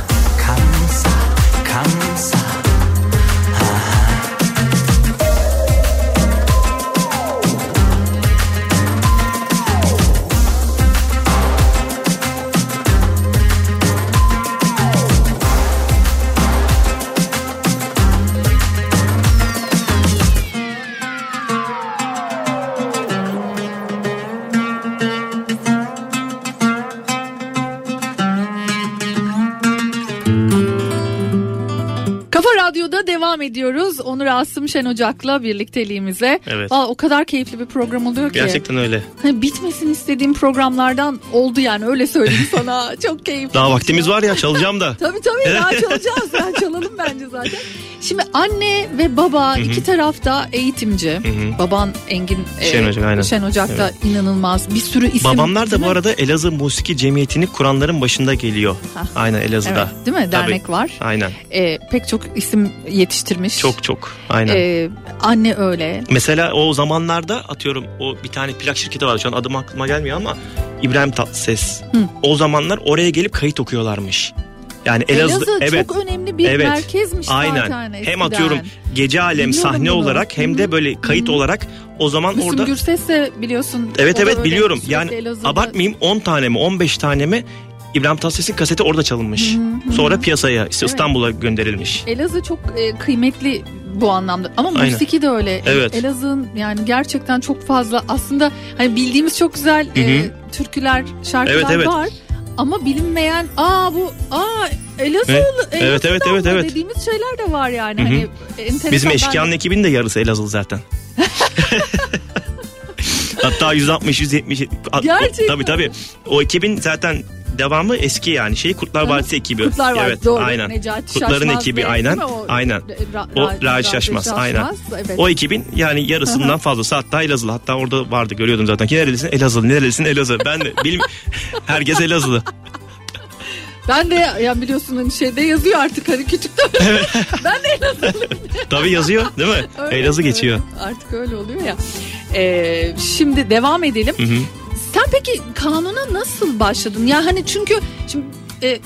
devam ediyoruz. Onur Asım Şen Ocak'la birlikteliğimize. Evet. Valla o kadar keyifli bir program oluyor ki. Gerçekten öyle. Hani bitmesin istediğim programlardan oldu yani öyle söyleyeyim (laughs) sana. Çok keyifli. Daha vaktimiz var ya çalacağım da. (laughs) Tabii tabii daha çalacağız. Daha çalalım bence zaten. Şimdi anne ve baba Hı hı. iki tarafta eğitimci. hı. Baban Engin e, Şen Ocak, aynen. Şen Ocak'ta Evet. inanılmaz bir sürü isim. Babamlar da bu arada Elazığ Musiki Cemiyeti'ni kuranların başında geliyor. Hah. Aynen Elazığ'da. Evet, değil mi? Tabii. Dernek var. Aynen. E, pek çok isim yetiştirmiş. Çok çok. Aynen. E, anne öyle. Mesela o zamanlarda atıyorum o bir tane plak şirketi vardı şu an adım aklıma gelmiyor ama İbrahim Tatlıses. Hı. O zamanlar oraya gelip kayıt okuyorlarmış. Yani Elazığ, Elazığ evet. çok önemli bir Evet. merkezmiş Aynen. zaten eskiden. Hem atıyorum gece alem Biliyorum sahne bunu. olarak hem de böyle kayıt olarak o zaman Müslüm orada Gürses de biliyorsun. Evet evet biliyorum. Yani Elazığ'da- abartmayayım 10 tane mi 15 tane mi İbrahim Tatlıses'in kaseti orada çalınmış. Hı hı. Sonra piyasaya işte Evet. İstanbul'a gönderilmiş. Elazığ çok e, kıymetli bu anlamda ama Aynen. musiki de öyle. Evet. Elazığ'ın yani gerçekten çok fazla aslında hani bildiğimiz çok güzel Hı e, türküler, şarkılar Evet, evet. var. Ama bilinmeyen aa bu aa Elazığlı Evet, evet, evet, evet, evet. dediğimiz şeyler de var yani. Hı hı. Hani enteresan. Bizim Eşkıyan'ın ekibinin de yarısı Elazığlı zaten. (laughs) Hatta 160 170 a- Gerçekten Tabii tabii. O ekibin zaten devamı eski yani şey Kurtlar Vadisi ekibi. Kurtlar var Evet, doğru. aynen. Necati Kurtların Şaşmaz ekibi aynen. O, aynen. Ra- O Ra- Raci Şaşmaz, aynen. evet. O ekibin yani yarısından (laughs) fazlası hatta Elazığlı. Hatta orada vardı görüyordum zaten. Ki nerelisin? Elazığlı. Nerelisin? Elazığ. Ben de bilim (laughs) herkes Elazığlı. Ben de ya biliyorsun hani şeyde yazıyor artık hani küçükte. (laughs) ben de Elazığlıyım. Tabii yazıyor değil mi? Öyle, Elazığ öyle. geçiyor. Artık öyle oluyor ya. Ee, şimdi devam edelim. Hı hı. Sen peki kanuna nasıl başladın? Ya hani çünkü şimdi e,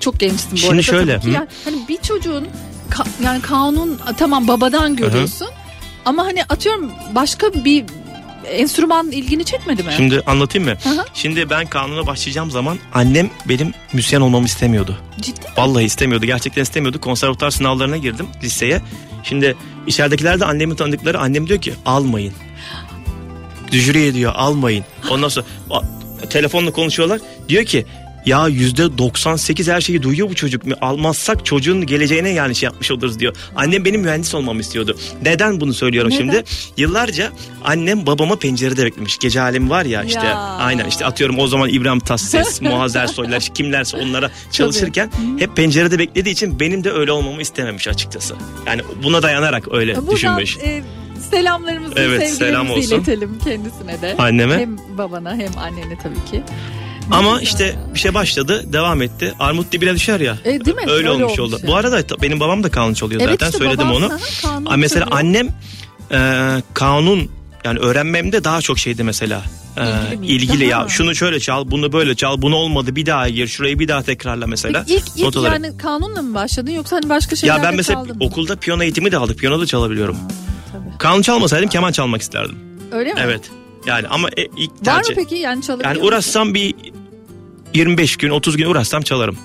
çok gençsin bu Şimdi arada. şöyle, tabii ki. hı. Yani, hani bir çocuğun ka- yani kanun tamam babadan görüyorsun. Ama hani atıyorum başka bir enstrüman ilgini çekmedi mi? Şimdi anlatayım mı? Hı. Şimdi ben kanuna başlayacağım zaman annem benim müzisyen olmamı istemiyordu. Ciddi mi? Vallahi istemiyordu. Gerçekten istemiyordu. Konservatuar sınavlarına girdim liseye. Şimdi içeridekiler de annemi tanıdıkları. Annem diyor ki almayın. Jüri ediyor almayın. Ondan sonra telefonla konuşuyorlar. Diyor ki ya yüzde 98 her şeyi duyuyor bu çocuk. Almazsak çocuğun geleceğine yani şey yapmış oluruz diyor. Annem benim mühendis olmamı istiyordu. Neden bunu söylüyorum Neden? şimdi? Yıllarca annem babama pencerede beklemiş. Gece alemi var ya işte Ya. aynen işte atıyorum o zaman İbrahim Tatlıses, (laughs) Muaz Ersoylar kimlerse onlara çalışırken hep pencerede beklediği için benim de öyle olmamı istememiş açıkçası. Yani buna dayanarak öyle Buradan düşünmüş. e, selamlarımızı, Evet, sevgilerimizi selam olsun. iletelim kendisine de. Anneme. Hem babana hem annene tabii ki. Ama işte bir şey başladı, devam etti. Armut dibine düşer ya. E, değil mi? Öyle, Öyle olmuş olmuş oldu. yani. Bu arada benim babam da kanun çalıyor Evet zaten işte söyledim baban onu. Aa, mesela çalıyor. annem e, kanun yani öğrenmemde daha çok şeydi mesela. E, İlgili miydi? ilgili ya şunu şöyle çal bunu böyle çal bunu olmadı bir daha gir şurayı bir daha tekrarla mesela. Peki ilk, ilk Notaları. yani kanunla mı başladın yoksa hani başka şeyler ya ben mesela okulda piyano eğitimi de aldık piyano da çalabiliyorum. Kanun çalmasaydım keman çalmak isterdim. Öyle mi? Evet yani ama e, ilk Var mı tercih. peki yani çalabiliyor Yani musun? uğraşsam bir 25 gün 30 gün uğraşsam çalarım.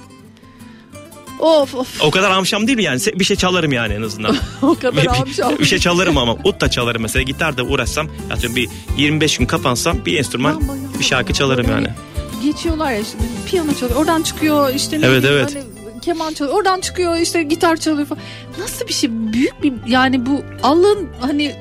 Of of O kadar amşam değil mi yani? Bir şey çalarım yani en azından. (laughs) o kadar amşam. bir şey çalarım ama ut da çalarım mesela gitar da uğraşsam atıyorum bir 25 gün kapansam bir enstrüman bir şarkı çalarım yani. Geçiyorlar ya işte piyano çalıyor oradan çıkıyor işte ne Evet, bileyim, evet. hani keman çalıyor oradan çıkıyor işte gitar çalıyor falan. Nasıl bir şey büyük bir yani bu Allah'ın hani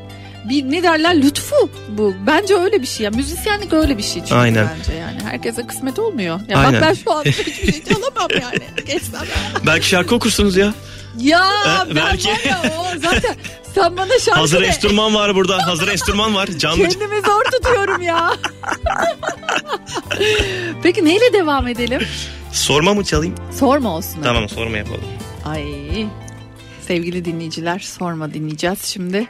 bir ne derler lütfu bu. Bence öyle bir şey ya. Müzisyenlik öyle bir şey çünkü Aynen. bence yani. Herkese kısmet olmuyor. Ya Aynen. bak ben şu an hiçbir şey çalamam yani. (laughs) Geçsem. Belki şarkı okursunuz ya. Ya Ha, ben belki. var ya o zaten sen bana şarkı Hazır de- enstrüman var burada. Hazır enstrüman var. Canlı. Kendimi zor tutuyorum ya. (laughs) Peki neyle devam edelim? Sorma mı çalayım? Sorma olsun. Tamam sorma yapalım. Ay sevgili dinleyiciler sorma dinleyeceğiz şimdi.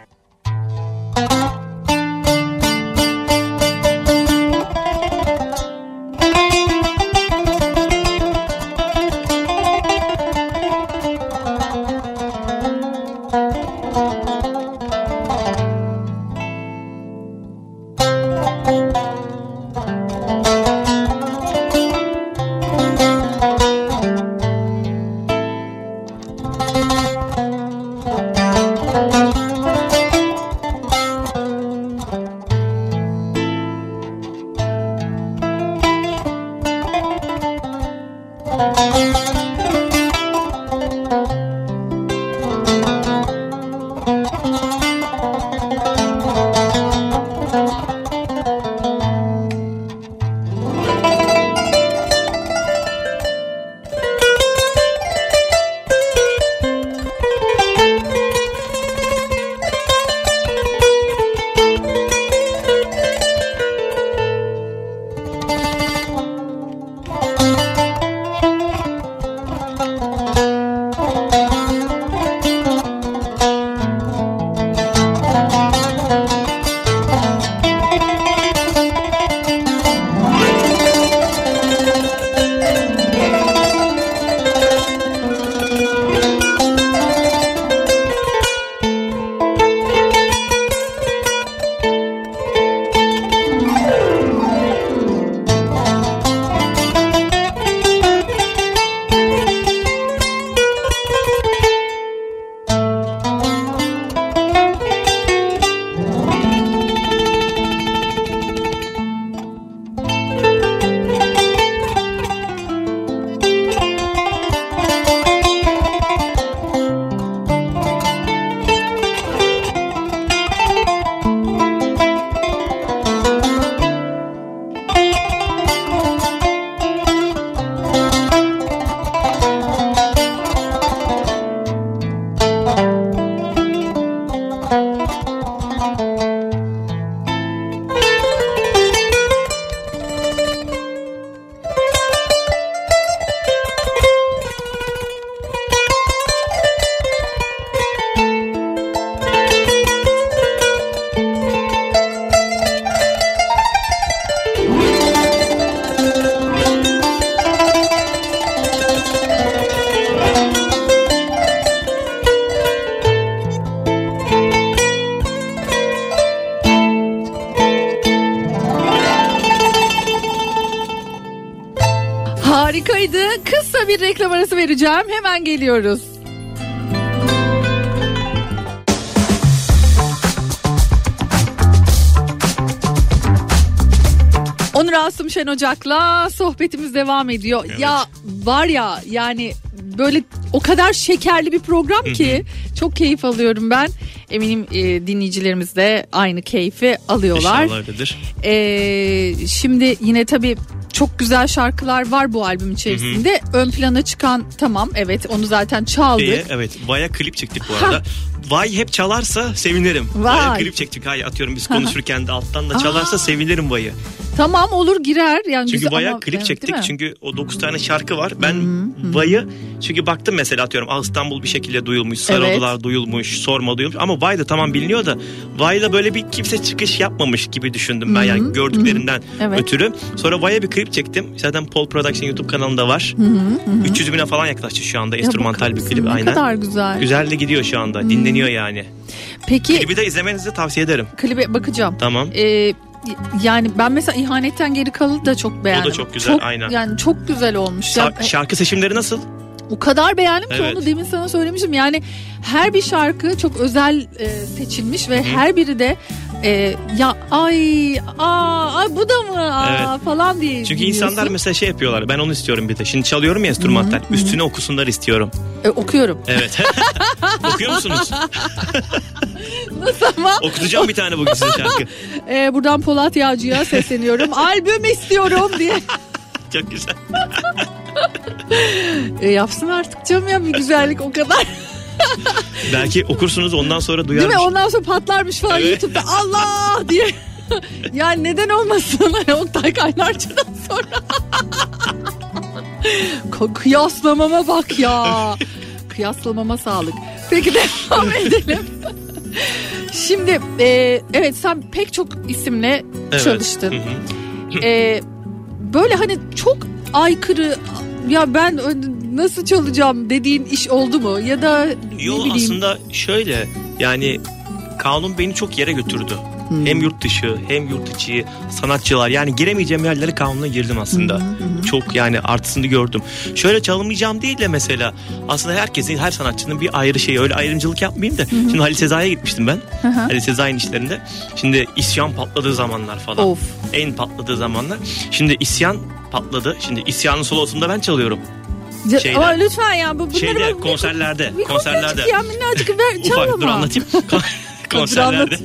Harikaydı. Kısa bir reklam arası vereceğim. Hemen geliyoruz. Onur Asım Şen Ocak'la sohbetimiz devam ediyor. Ya var ya yani böyle o kadar şekerli bir program ki çok keyif alıyorum ben. Eminim e, dinleyicilerimiz de aynı keyfi alıyorlar. İnşallah öyledir. Ee, şimdi yine tabii çok güzel şarkılar var bu albüm içerisinde. Ön plana çıkan tamam evet onu zaten çaldık. Şeye, evet Vay'a klip çektik bu arada. Vay hep çalarsa sevinirim. Vay. Vay'a klip çektik. Hay atıyorum biz Hı hı. konuşurken de alttan da çalarsa Aa. sevinirim Vay'ı. Tamam olur girer. Yani Çünkü Vay'a ama- klip evet, çektik. Çünkü o 9 tane şarkı var. Ben Vay'ı çünkü baktım mesela atıyorum "Aa, İstanbul bir şekilde duyulmuş. Sarıodalar duyulmuş. Sorma duyulmuş. Ama Vay da tamam biliniyor da Vay'la böyle bir kimse çıkış yapmamış gibi düşündüm ben. Yani gördüklerinden Evet. ötürü. Sonra Vay'a bir klip çektim. Zaten Paul Production YouTube kanalında var. Hı hı, hı hı. 300 bine falan yaklaştı şu anda. Enstrümantal bir klip? Ne aynen. kadar güzel. Güzel de gidiyor şu anda. Dinleniyor yani. Peki Klibi de izlemenizi tavsiye ederim. klibe bakacağım. Tamam. Ee, yani ben mesela ihanetten geri kalı da çok beğendim. çok güzel, aynen. Yani çok güzel olmuş. Sa- Ya, şarkı seçimleri nasıl? O kadar beğendim ki Evet. onu demin sana söylemiştim. Yani her bir şarkı çok özel e, seçilmiş ve her biri de e, ya ay aa ay bu da mı aa, Evet. falan diye Çünkü dinliyorsun. insanlar mesela şey yapıyorlar. Ben onu istiyorum bir de. Şimdi çalıyorum ya enstrümantal. Üstüne okusunlar istiyorum. E, okuyorum. Evet. (laughs) Okuyor musunuz? (laughs) Nasıl ama? Okutacağım bir tane bugün size şarkı. (laughs) E, buradan Polat Yağcı'ya sesleniyorum. Albüm istiyorum diye. Çok güzel. E, yapsın artık canım ya bir güzellik o kadar. Belki okursunuz ondan sonra Değil mi? duyarmış. Ondan sonra patlarmış falan Evet. YouTube'da Allah diye. yani neden olmasın (laughs) Oktay Kaynarca'dan sonra. Kıyaslamama bak ya. Kıyaslamama sağlık. Peki devam edelim. Şimdi e, evet sen pek çok isimle Evet. çalıştın. E, böyle hani çok aykırı ya ben nasıl çalacağım dediğin iş oldu mu? Ya da ne Yo bileyim. aslında şöyle yani kanun beni çok yere götürdü. Hem yurt dışı hem yurt içi sanatçılar yani giremeyeceğim yerlere kanuna girdim aslında. Çok yani artısını gördüm. Şöyle çalınmayacağım değil de mesela aslında herkesin her sanatçının bir ayrı şeyi öyle ayrımcılık yapmayayım da. Şimdi Halil Sezai'ye gitmiştim ben. Hı. Halil Sezai'nin işlerinde. Şimdi isyan patladığı zamanlar falan. Of. En patladığı zamanlar. Şimdi isyan patladı. Şimdi isyanın solosunda ben çalıyorum. Şeyden. Ama lütfen ya bu bunları Şeyde bak- konserlerde. bir konserlerde. ya minnacık ver çal Ufak dur anlatayım. Kon- konserlerde.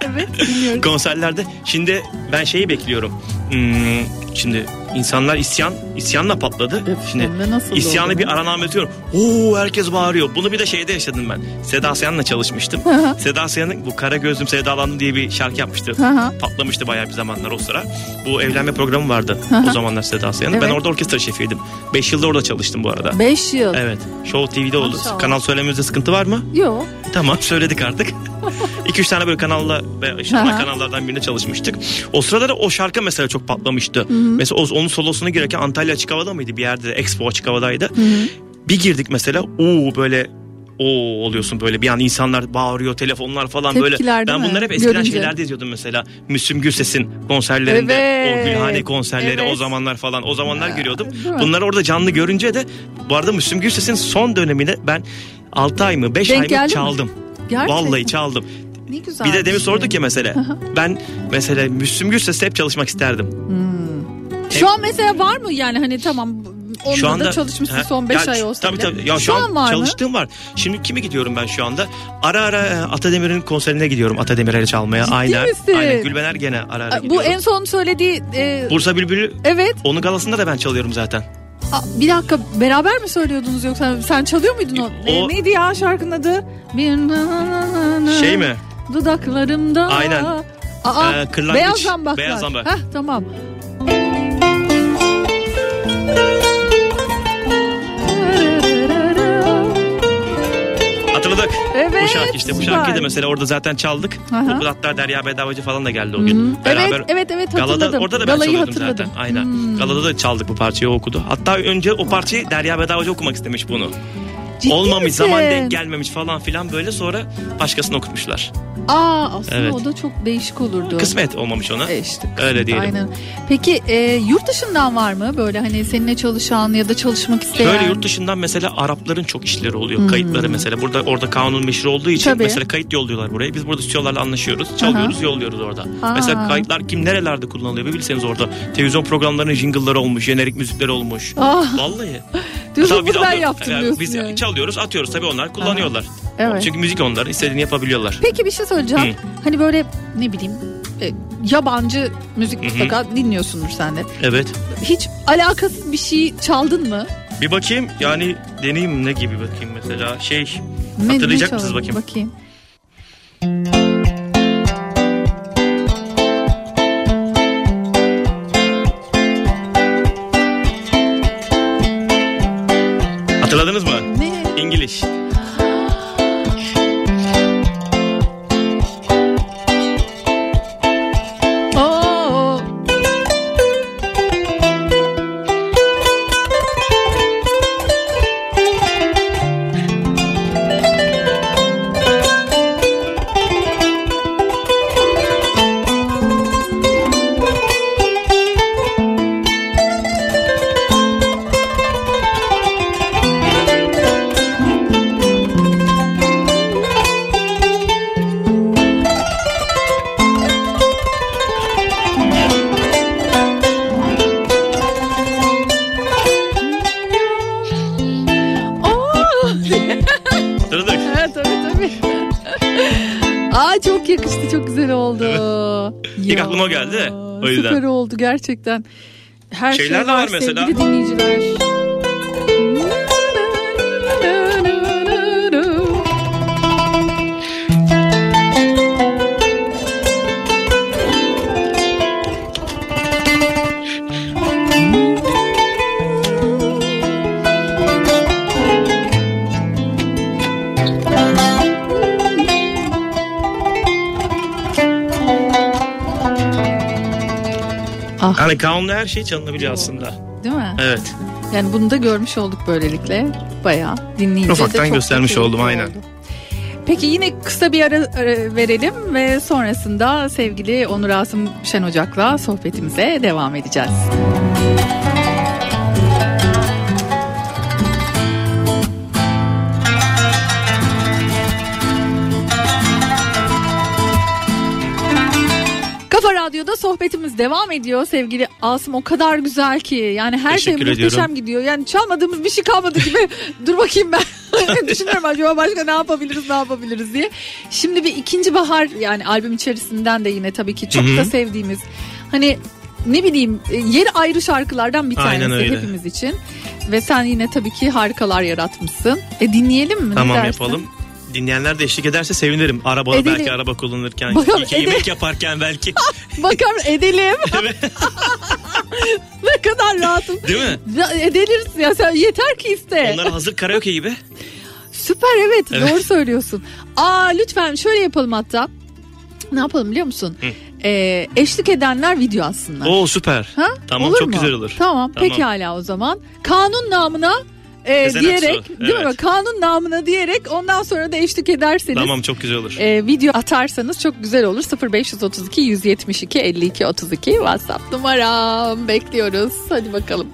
(laughs) Evet dinliyorum. konserlerde. Şimdi ben şeyi bekliyorum. Hmm, şimdi insanlar isyan isyanla patladı. Şimdi hem de nasıl isyanı oldu bir be? arana anlatıyorum. Oo herkes bağırıyor. Bunu bir de şeyde yaşadım ben. Seda Sayan'la çalışmıştım. Seda Sayan'ın bu Kara Gözlüm Sevdalandım diye bir şarkı yapmıştı. Patlamıştı bayağı bir zamanlar o sıra. Bu evlenme programı vardı o zamanlar Seda Sayan'ın. Ben Evet. orada orkestra şefiydim. 5 yılda orada çalıştım bu arada. 5 yıl. Evet. Show TV'de oldu. Kanal söylememizde sıkıntı var mı? Yok. Tamam söyledik artık. (laughs) 2-3 tane böyle kanalla ve işte kanallardan birine çalışmıştık. O sırada da o şarkı mesela çok patlamıştı. hı. Mesela onun solosuna girerken Antalya Açık Hava'da mıydı bir yerde? Expo Açık Hava'daydı. Bir girdik mesela o böyle o oluyorsun böyle bir an insanlar bağırıyor telefonlar falan Tepkiler böyle. Ben bunları hep eskiden Görünce. şeylerde izliyordum mesela. Müslüm Gürses'in konserlerinde Evet, o Gülhane konserleri evet. o zamanlar falan o zamanlar görüyordum. değil mi? Bunları orada canlı görünce de bu arada Müslüm Gürses'in son döneminde ben 6 ay mı 5 Denk ay geldi mı mi? çaldım. Gerçekten. Vallahi çaldım. Ne güzel. Bir de demin şey. sorduk ya mesela. ben mesela Müslüm Gürses'le hep çalışmak isterdim. Şu an mesela var mı yani hani tamam onunla Şu anda da çalışmışsın Ha, son 5 ya, ay olsa tabii, bile. Tabii. Ya şu, an, var mı? çalıştığım var. Şimdi kime gidiyorum ben şu anda? Ara ara e, Atademir'in konserine gidiyorum. Atademir'e çalmaya. Ciddi aynen. misin? Aynen. Gülben Ergen'e ara ara Bu gidiyorum. en son söylediği e, Bursa Bülbülü. Evet. Onun galasında da ben çalıyorum zaten. Aa, bir dakika beraber mi söylüyordunuz yoksa sen çalıyor muydun o? O- E, neydi ya şarkının adı? Bir na na na na Şey mi? Dudaklarımda. Aynen. Aa, Ee, kırlangıç, beyaz zambaklar. beyaz zambak. Heh, tamam. Hatırladık. Evet, Bu şarkı işte. Bu süper. şarkıyı da mesela orada zaten çaldık. Aha. Bu hatta Derya Bedavacı falan da geldi o gün. Evet, evet, evet, hatırladım. Galada, orada da ben Galayı çalıyordum hatırladım. zaten. Aynen. Hmm. Galada da çaldık bu parçayı okudu. Hatta önce o parçayı Derya Bedavacı okumak istemiş bunu. Ciddi Olmamış misin? zaman denk gelmemiş falan filan böyle sonra başkasına okutmuşlar. Aa aslında Evet. o da çok değişik olurdu. Kısmet olmamış ona. E işte, Öyle diyelim. Aynen. Peki e, yurt dışından var mı böyle hani seninle çalışan ya da çalışmak isteyen? Şöyle yurt dışından mesela Arapların çok işleri oluyor. Hmm. Kayıtları mesela. Burada orada kanun meşhur olduğu için Tabii. mesela kayıt yolluyorlar buraya. Biz burada stüdyolarla anlaşıyoruz. Çalıyoruz, Aha. yolluyoruz orada. Aa. Mesela kayıtlar kim nerelerde kullanılıyor bir bilseniz orada. Televizyon programlarının jingle'ları olmuş, jenerik müzikleri olmuş. Ah. Vallahi. (laughs) Diyorsun, biz ben yaptım yani diyorsun Biz yani. çalıyoruz, atıyoruz tabii onlar kullanıyorlar. Evet. Çünkü müzik onlar, istediğini yapabiliyorlar. Peki bir şey söyleyeceğim. Hı. Hani böyle ne bileyim e, yabancı müzik Hı hı. mutlaka dinliyorsundur sen de. Evet. Hiç alakasız bir şey çaldın mı? Bir bakayım yani deneyeyim ne gibi bakayım mesela şey Ne, hatırlayacak ne mısınız bakayım? Bakayım. Süper oldu gerçekten. Her Şeyler şey var var mesela. sevgili dinleyiciler. Yani kanunla her şey çalınabiliyor aslında. Değil mi? Evet. Yani bunu da görmüş olduk böylelikle. Bayağı dinleyici de Ufaktan çok göstermiş oldum aynen. oldu. Peki yine kısa bir ara, ara verelim ve sonrasında sevgili Onur Asım Şen Ocak'la sohbetimize devam edeceğiz. Kafa devam ediyor sevgili Asım o kadar güzel ki yani her şey Teşekkür muhteşem ediyorum. gidiyor yani çalmadığımız bir şey kalmadı gibi (laughs) dur bakayım ben (laughs) düşünüyorum acaba başka ne yapabiliriz ne yapabiliriz diye. Şimdi bir ikinci bahar yani albüm içerisinden de yine tabii ki çok Hı hı. da sevdiğimiz hani ne bileyim e, yeri ayrı şarkılardan bir tanesi hepimiz için ve sen yine tabii ki harikalar yaratmışsın. E dinleyelim mi? Tamam yapalım. Dinleyenler de eşlik ederse sevinirim. Arabada Edelim. belki araba kullanırken, Bakalım, yemek yaparken belki. (laughs) Bakar edelim. (laughs) (laughs) ne kadar rahatım. Değil mi? Ederiz ya sen yeter ki iste. Onlar hazır karaoke gibi. Süper evet, Evet. doğru söylüyorsun. Aa lütfen şöyle yapalım hatta. Ne yapalım biliyor musun? Hı. Ee, eşlik edenler video atsınlar. Oo süper. Ha? Tamam Olur çok mu? güzel olur. Tamam, Tamam. pekala o zaman. Kanun namına e, Sezen diyerek Aksu, değil mi? evet. Kanun namına diyerek ondan sonra da eşlik ederseniz Tamam çok güzel olur. e, video atarsanız çok güzel olur. 0532 172 52 32 WhatsApp numaram bekliyoruz. Hadi bakalım.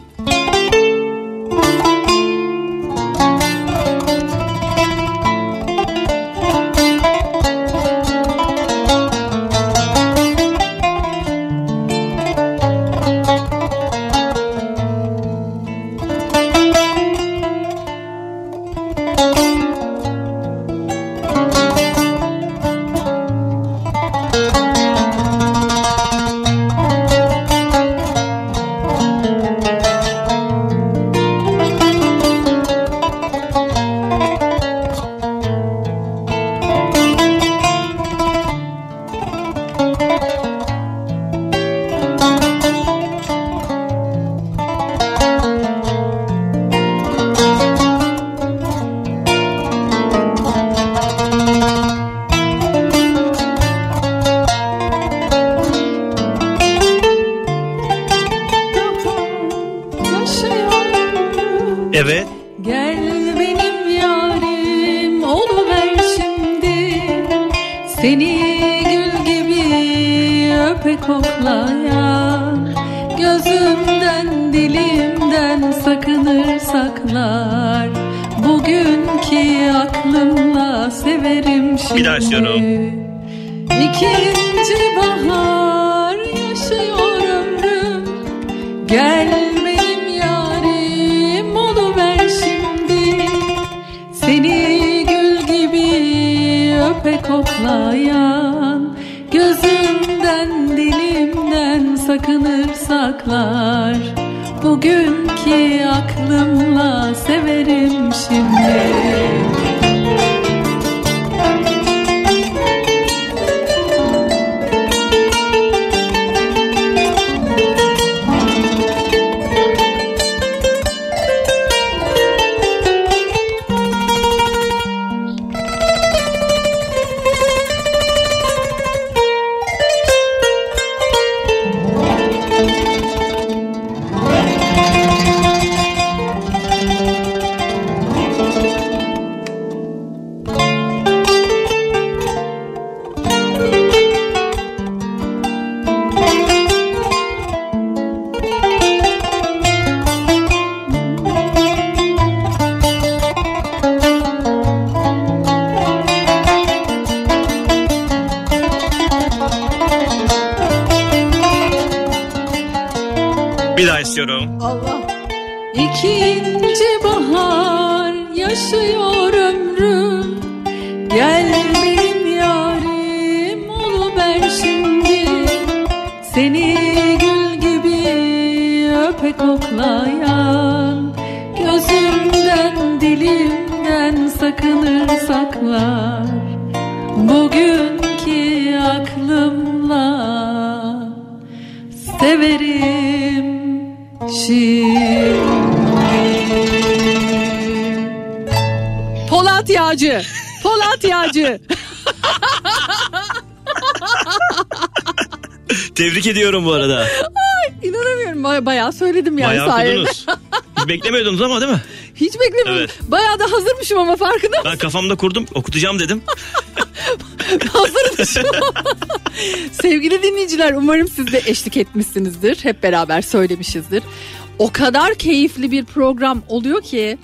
Dilimden sakınır saklar Bugünkü aklımla severim şimdi. Polat Yağcı. Polat Yağcı. (laughs) Tebrik ediyorum bu arada. Ay, inanamıyorum. Baya- Bayağı söyledim yani Bayağı sayende. okudunuz. Hiç beklemiyordunuz ama değil mi? Hiç beklemiyordum. Evet. Bayağı da hazırmışım ama farkında Ben kafamda kurdum okutacağım dedim. (laughs) Hazırmışım. Sevgili dinleyiciler umarım siz de eşlik etmişsinizdir. Hep beraber söylemişizdir. O kadar keyifli bir program oluyor ki.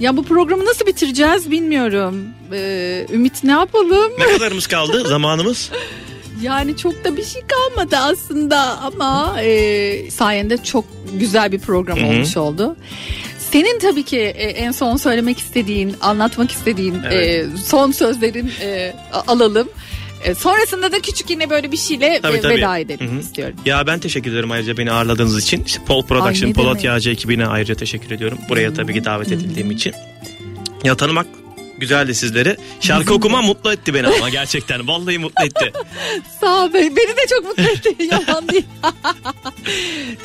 Ya bu programı nasıl bitireceğiz bilmiyorum. Ee, Ümit ne yapalım? Ne kadarımız kaldı zamanımız? Yani çok da bir şey kalmadı aslında ama e, sayende çok güzel bir program Hı hı. olmuş oldu. Senin tabii ki e, en son söylemek istediğin, anlatmak istediğin Evet. e, son sözlerin e, alalım. Sonrasında da küçük yine böyle bir şeyle Tabii, tabii. veda edelim Hı hı. istiyorum. Ya ben teşekkür ederim ayrıca beni ağırladığınız için. İşte Pol Production, Polat. Yağcı ekibine ayrıca teşekkür ediyorum. Buraya tabii ki davet edildiğim için. Ya tanımak güzeldi sizleri. Şarkı okumam mutlu etti beni ama gerçekten. Vallahi mutlu etti. (laughs) Sağ ol be- beni de çok mutlu etti (laughs) yalan değil.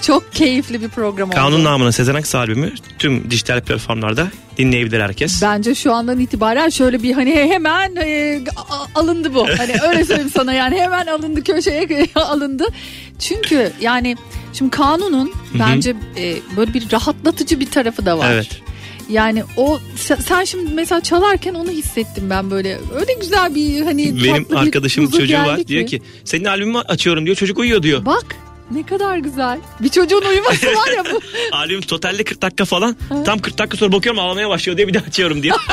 çok keyifli bir program oldu. Kanun namına Sezen Aksu albümü tüm dijital platformlarda dinleyebilir herkes. Bence şu andan itibaren şöyle bir hani hemen e, alındı bu. Hani öyle söyleyeyim (laughs) sana yani hemen alındı köşeye alındı. Çünkü yani şimdi kanunun bence e, böyle bir rahatlatıcı bir tarafı da var. Evet. Yani o sen şimdi mesela çalarken onu hissettim ben böyle. Öyle güzel bir hani Benim bir huzur çocuğu var geldi diyor ki senin albümü açıyorum diyor çocuk uyuyor diyor. Bak ne kadar güzel. Bir çocuğun uyuması var ya bu. (laughs) Albüm totalde 40 dakika falan. Tam 40 dakika sonra bakıyorum ağlamaya başlıyor diye bir daha açıyorum diyor. (laughs)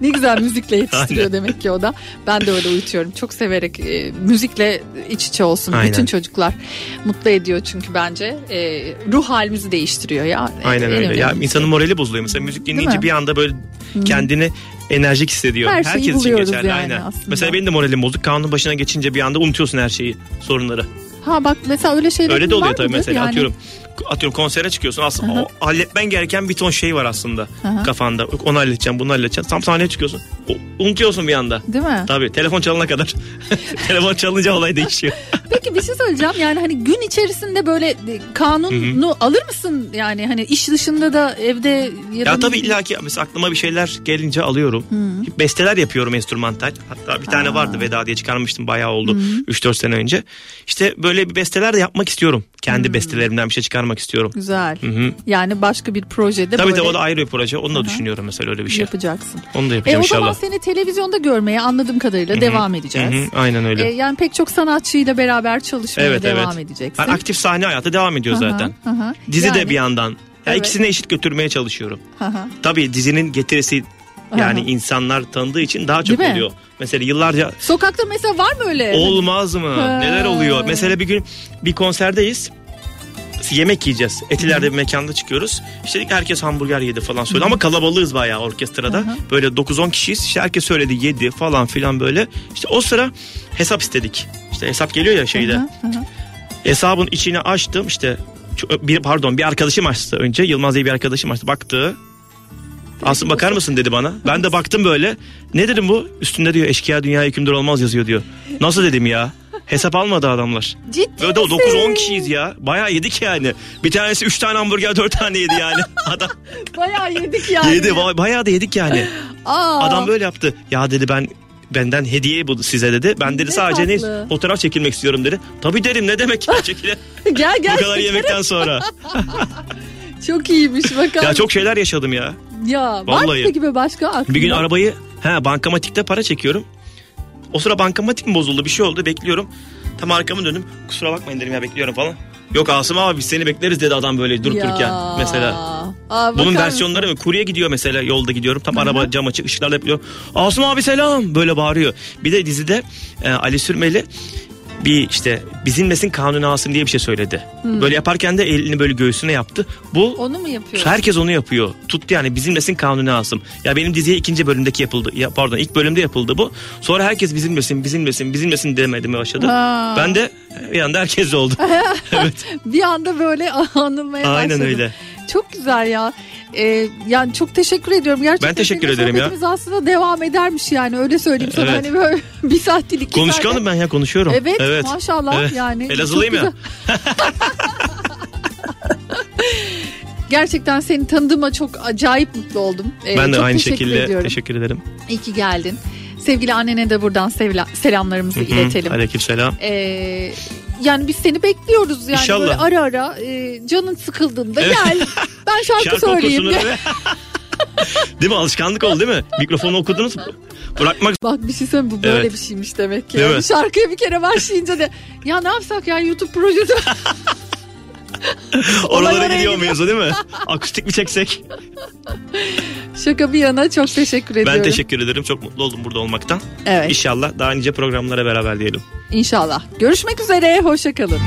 Ne güzel müzikle yetiştiriyor Aynen. demek ki o da. Ben de öyle uyutuyorum. Çok severek e, müzikle iç içe olsun. Aynen. Bütün çocuklar mutlu ediyor çünkü bence. E, ruh halimizi değiştiriyor ya. Aynen En öyle. Ya insanın morali bozuluyor. Mesela müzik dinleyince bir anda böyle kendini enerjik hissediyor. Her şeyi Herkes için geçerli. yani Aynen. aslında. Mesela benim de moralim bozuk. Kanunun başına geçince bir anda unutuyorsun her şeyi, sorunları. Ha bak mesela öyle şeyler Öyle de oluyor tabii mesela Yani- atıyorum atıyorum konsere çıkıyorsun aslında o, halletmen gereken bir ton şey var aslında Aha. kafanda. Onu halledeceğim, bunu halledeceğim. Tam sahneye çıkıyorsun. O- unutuyorsun bir anda. Değil mi? Tabii telefon çalana kadar. (laughs) telefon çalınca olay değişiyor. (laughs) Peki bir şey söyleyeceğim. Yani hani gün içerisinde böyle e, kanunu alır mısın? Yani hani iş dışında da evde ya Ya tabii illaki mesela aklıma bir şeyler gelince alıyorum. Besteler yapıyorum enstrümantal. Hatta bir tane vardı Veda diye çıkarmıştım bayağı oldu. 3-4 sene önce. İşte böyle bir besteler de yapmak istiyorum. Kendi bestelerimden bir şey çıkarmak istiyorum. Güzel. Hı hı. Yani başka bir projede Tabii böyle de o da ayrı bir proje. Onu da düşünüyorum mesela öyle bir şey. yapacaksın. Onu da E yapacağım o zaman inşallah. seni televizyonda görmeye anladığım kadarıyla Hı hı. devam edeceğiz. Hı hı, aynen öyle. E, yani pek çok sanatçıyla beraber çalışmaya Evet devam evet. edeceksin. Yani aktif sahne hayatı devam ediyor Hı hı, zaten. hı hı. Dizi Yani- de bir yandan. Ya Evet. ikisini eşit götürmeye çalışıyorum. Hı hı. Tabii dizinin getirisi yani Aha. insanlar tanıdığı için daha çok Değil mi? oluyor. Mesela yıllarca Sokakta mesela var mı öyle? olmaz mı? Ha. Neler oluyor? Mesela bir gün bir konserdeyiz. Yemek yiyeceğiz. Etiler'de bir mekanda çıkıyoruz. İşte dedik herkes hamburger yedi falan söyledi. Ama kalabalığız bayağı orkestrada. Böyle 9-10 kişiyiz. İşte herkes söyledi yedi falan filan böyle. İşte o sıra hesap istedik. İşte hesap geliyor ya şeyde. Hı. Hesabın içini açtım işte bir pardon bir arkadaşım açtı önce Yılmaz diye bir arkadaşım açtı baktı. Aslı bakar mısın dedi bana. Ben de baktım böyle. Ne dedim bu? Üstünde diyor eşkıya dünya hükümdar olmaz yazıyor diyor. Nasıl dedim ya? Hesap almadı adamlar. Ciddi Böyle misin? 9-10 kişiyiz ya. Bayağı yedik yani. Bir tanesi 3 tane hamburger 4 tane yedi yani. (laughs) Adam Bayağı yedik yani. yedi. ba- Bayağı da yedik yani. Aa. Adam böyle yaptı. Ya dedi ben benden hediye bu size dedi. Ben dedi Ne sadece ne tatlı. fotoğraf çekilmek istiyorum dedi. Tabii derim ne demek ya çekile. (laughs) Gel gel. bu kadar yemekten sonra. (laughs) Çok iyiymiş bakar. Ya çok şeyler yaşadım ya. Ya var mı Vallahi. böyle başka aklında? Bir gün arabayı he bankamatikte para çekiyorum. O sıra bankamatik mi bozuldu bir şey oldu bekliyorum. Tam arkamı döndüm kusura bakmayın dedim ya bekliyorum falan. Yok Asım abi biz seni bekleriz dedi adam böyle durup Ya. dururken mesela. Aa, Bunun versiyonları mı? Kurye gidiyor mesela yolda gidiyorum. Tam araba cam açık ışıklarla yapıyor. Asım abi selam böyle bağırıyor. Bir de dizide e, Ali Sürmeli bir işte bizimlesin kanuni Asım diye bir şey söyledi. Hmm. Böyle yaparken de elini böyle göğsüne yaptı. Bu Onu mu yapıyor? Herkes onu yapıyor. Tuttu yani bizimlesin kanuni Asım. Ya benim diziye ikinci bölümdeki yapıldı. Ya pardon ilk bölümde yapıldı bu. Sonra herkes bizimlesin bizimlesin bizimlesin demeye başladı. Ha. Ben de bir anda herkes oldu. (laughs) bir anda böyle (laughs) anılmaya Aynen başladı. öyle. Çok güzel ya. Ee, yani çok teşekkür ediyorum. Gerçekten Ben teşekkür ederim ya. aslında devam edermiş yani öyle söyleyeyim sana. Evet. Hani böyle (laughs) bir saatlik iki Konuşkanım saat- ben ya konuşuyorum. Evet, maşallah Evet. yani. Elazığlıyım ya. (laughs) Gerçekten seni tanıdığıma çok acayip mutlu oldum. Ee, ben de aynı şekilde ediyorum. teşekkür ederim. İyi ki geldin. Sevgili annene de buradan sevla- selamlarımızı iletelim. Aleykümselam. Ee, yani biz seni bekliyoruz yani İnşallah. böyle ara ara e, canın sıkıldığında Evet. gel ben (laughs) şarkı, Şarkı söyleyeyim. öyle. (laughs) değil mi? Alışkanlık oldu değil mi? Mikrofonu okudunuz mu? Bırakmak Bak bir şey söyleyeyim bu böyle Evet. bir şeymiş demek ki. Yani şarkıya bir kere başlayınca da ya ne yapsak ya YouTube projesi. (laughs) Oralara gidiyor gidiyor. muyuz değil mi? Akustik mi çeksek? Şaka bir yana çok teşekkür ediyorum. Ben teşekkür ederim. Çok mutlu oldum burada olmaktan. Evet. İnşallah daha nice programlara beraber diyelim. İnşallah. Görüşmek üzere. Hoşçakalın.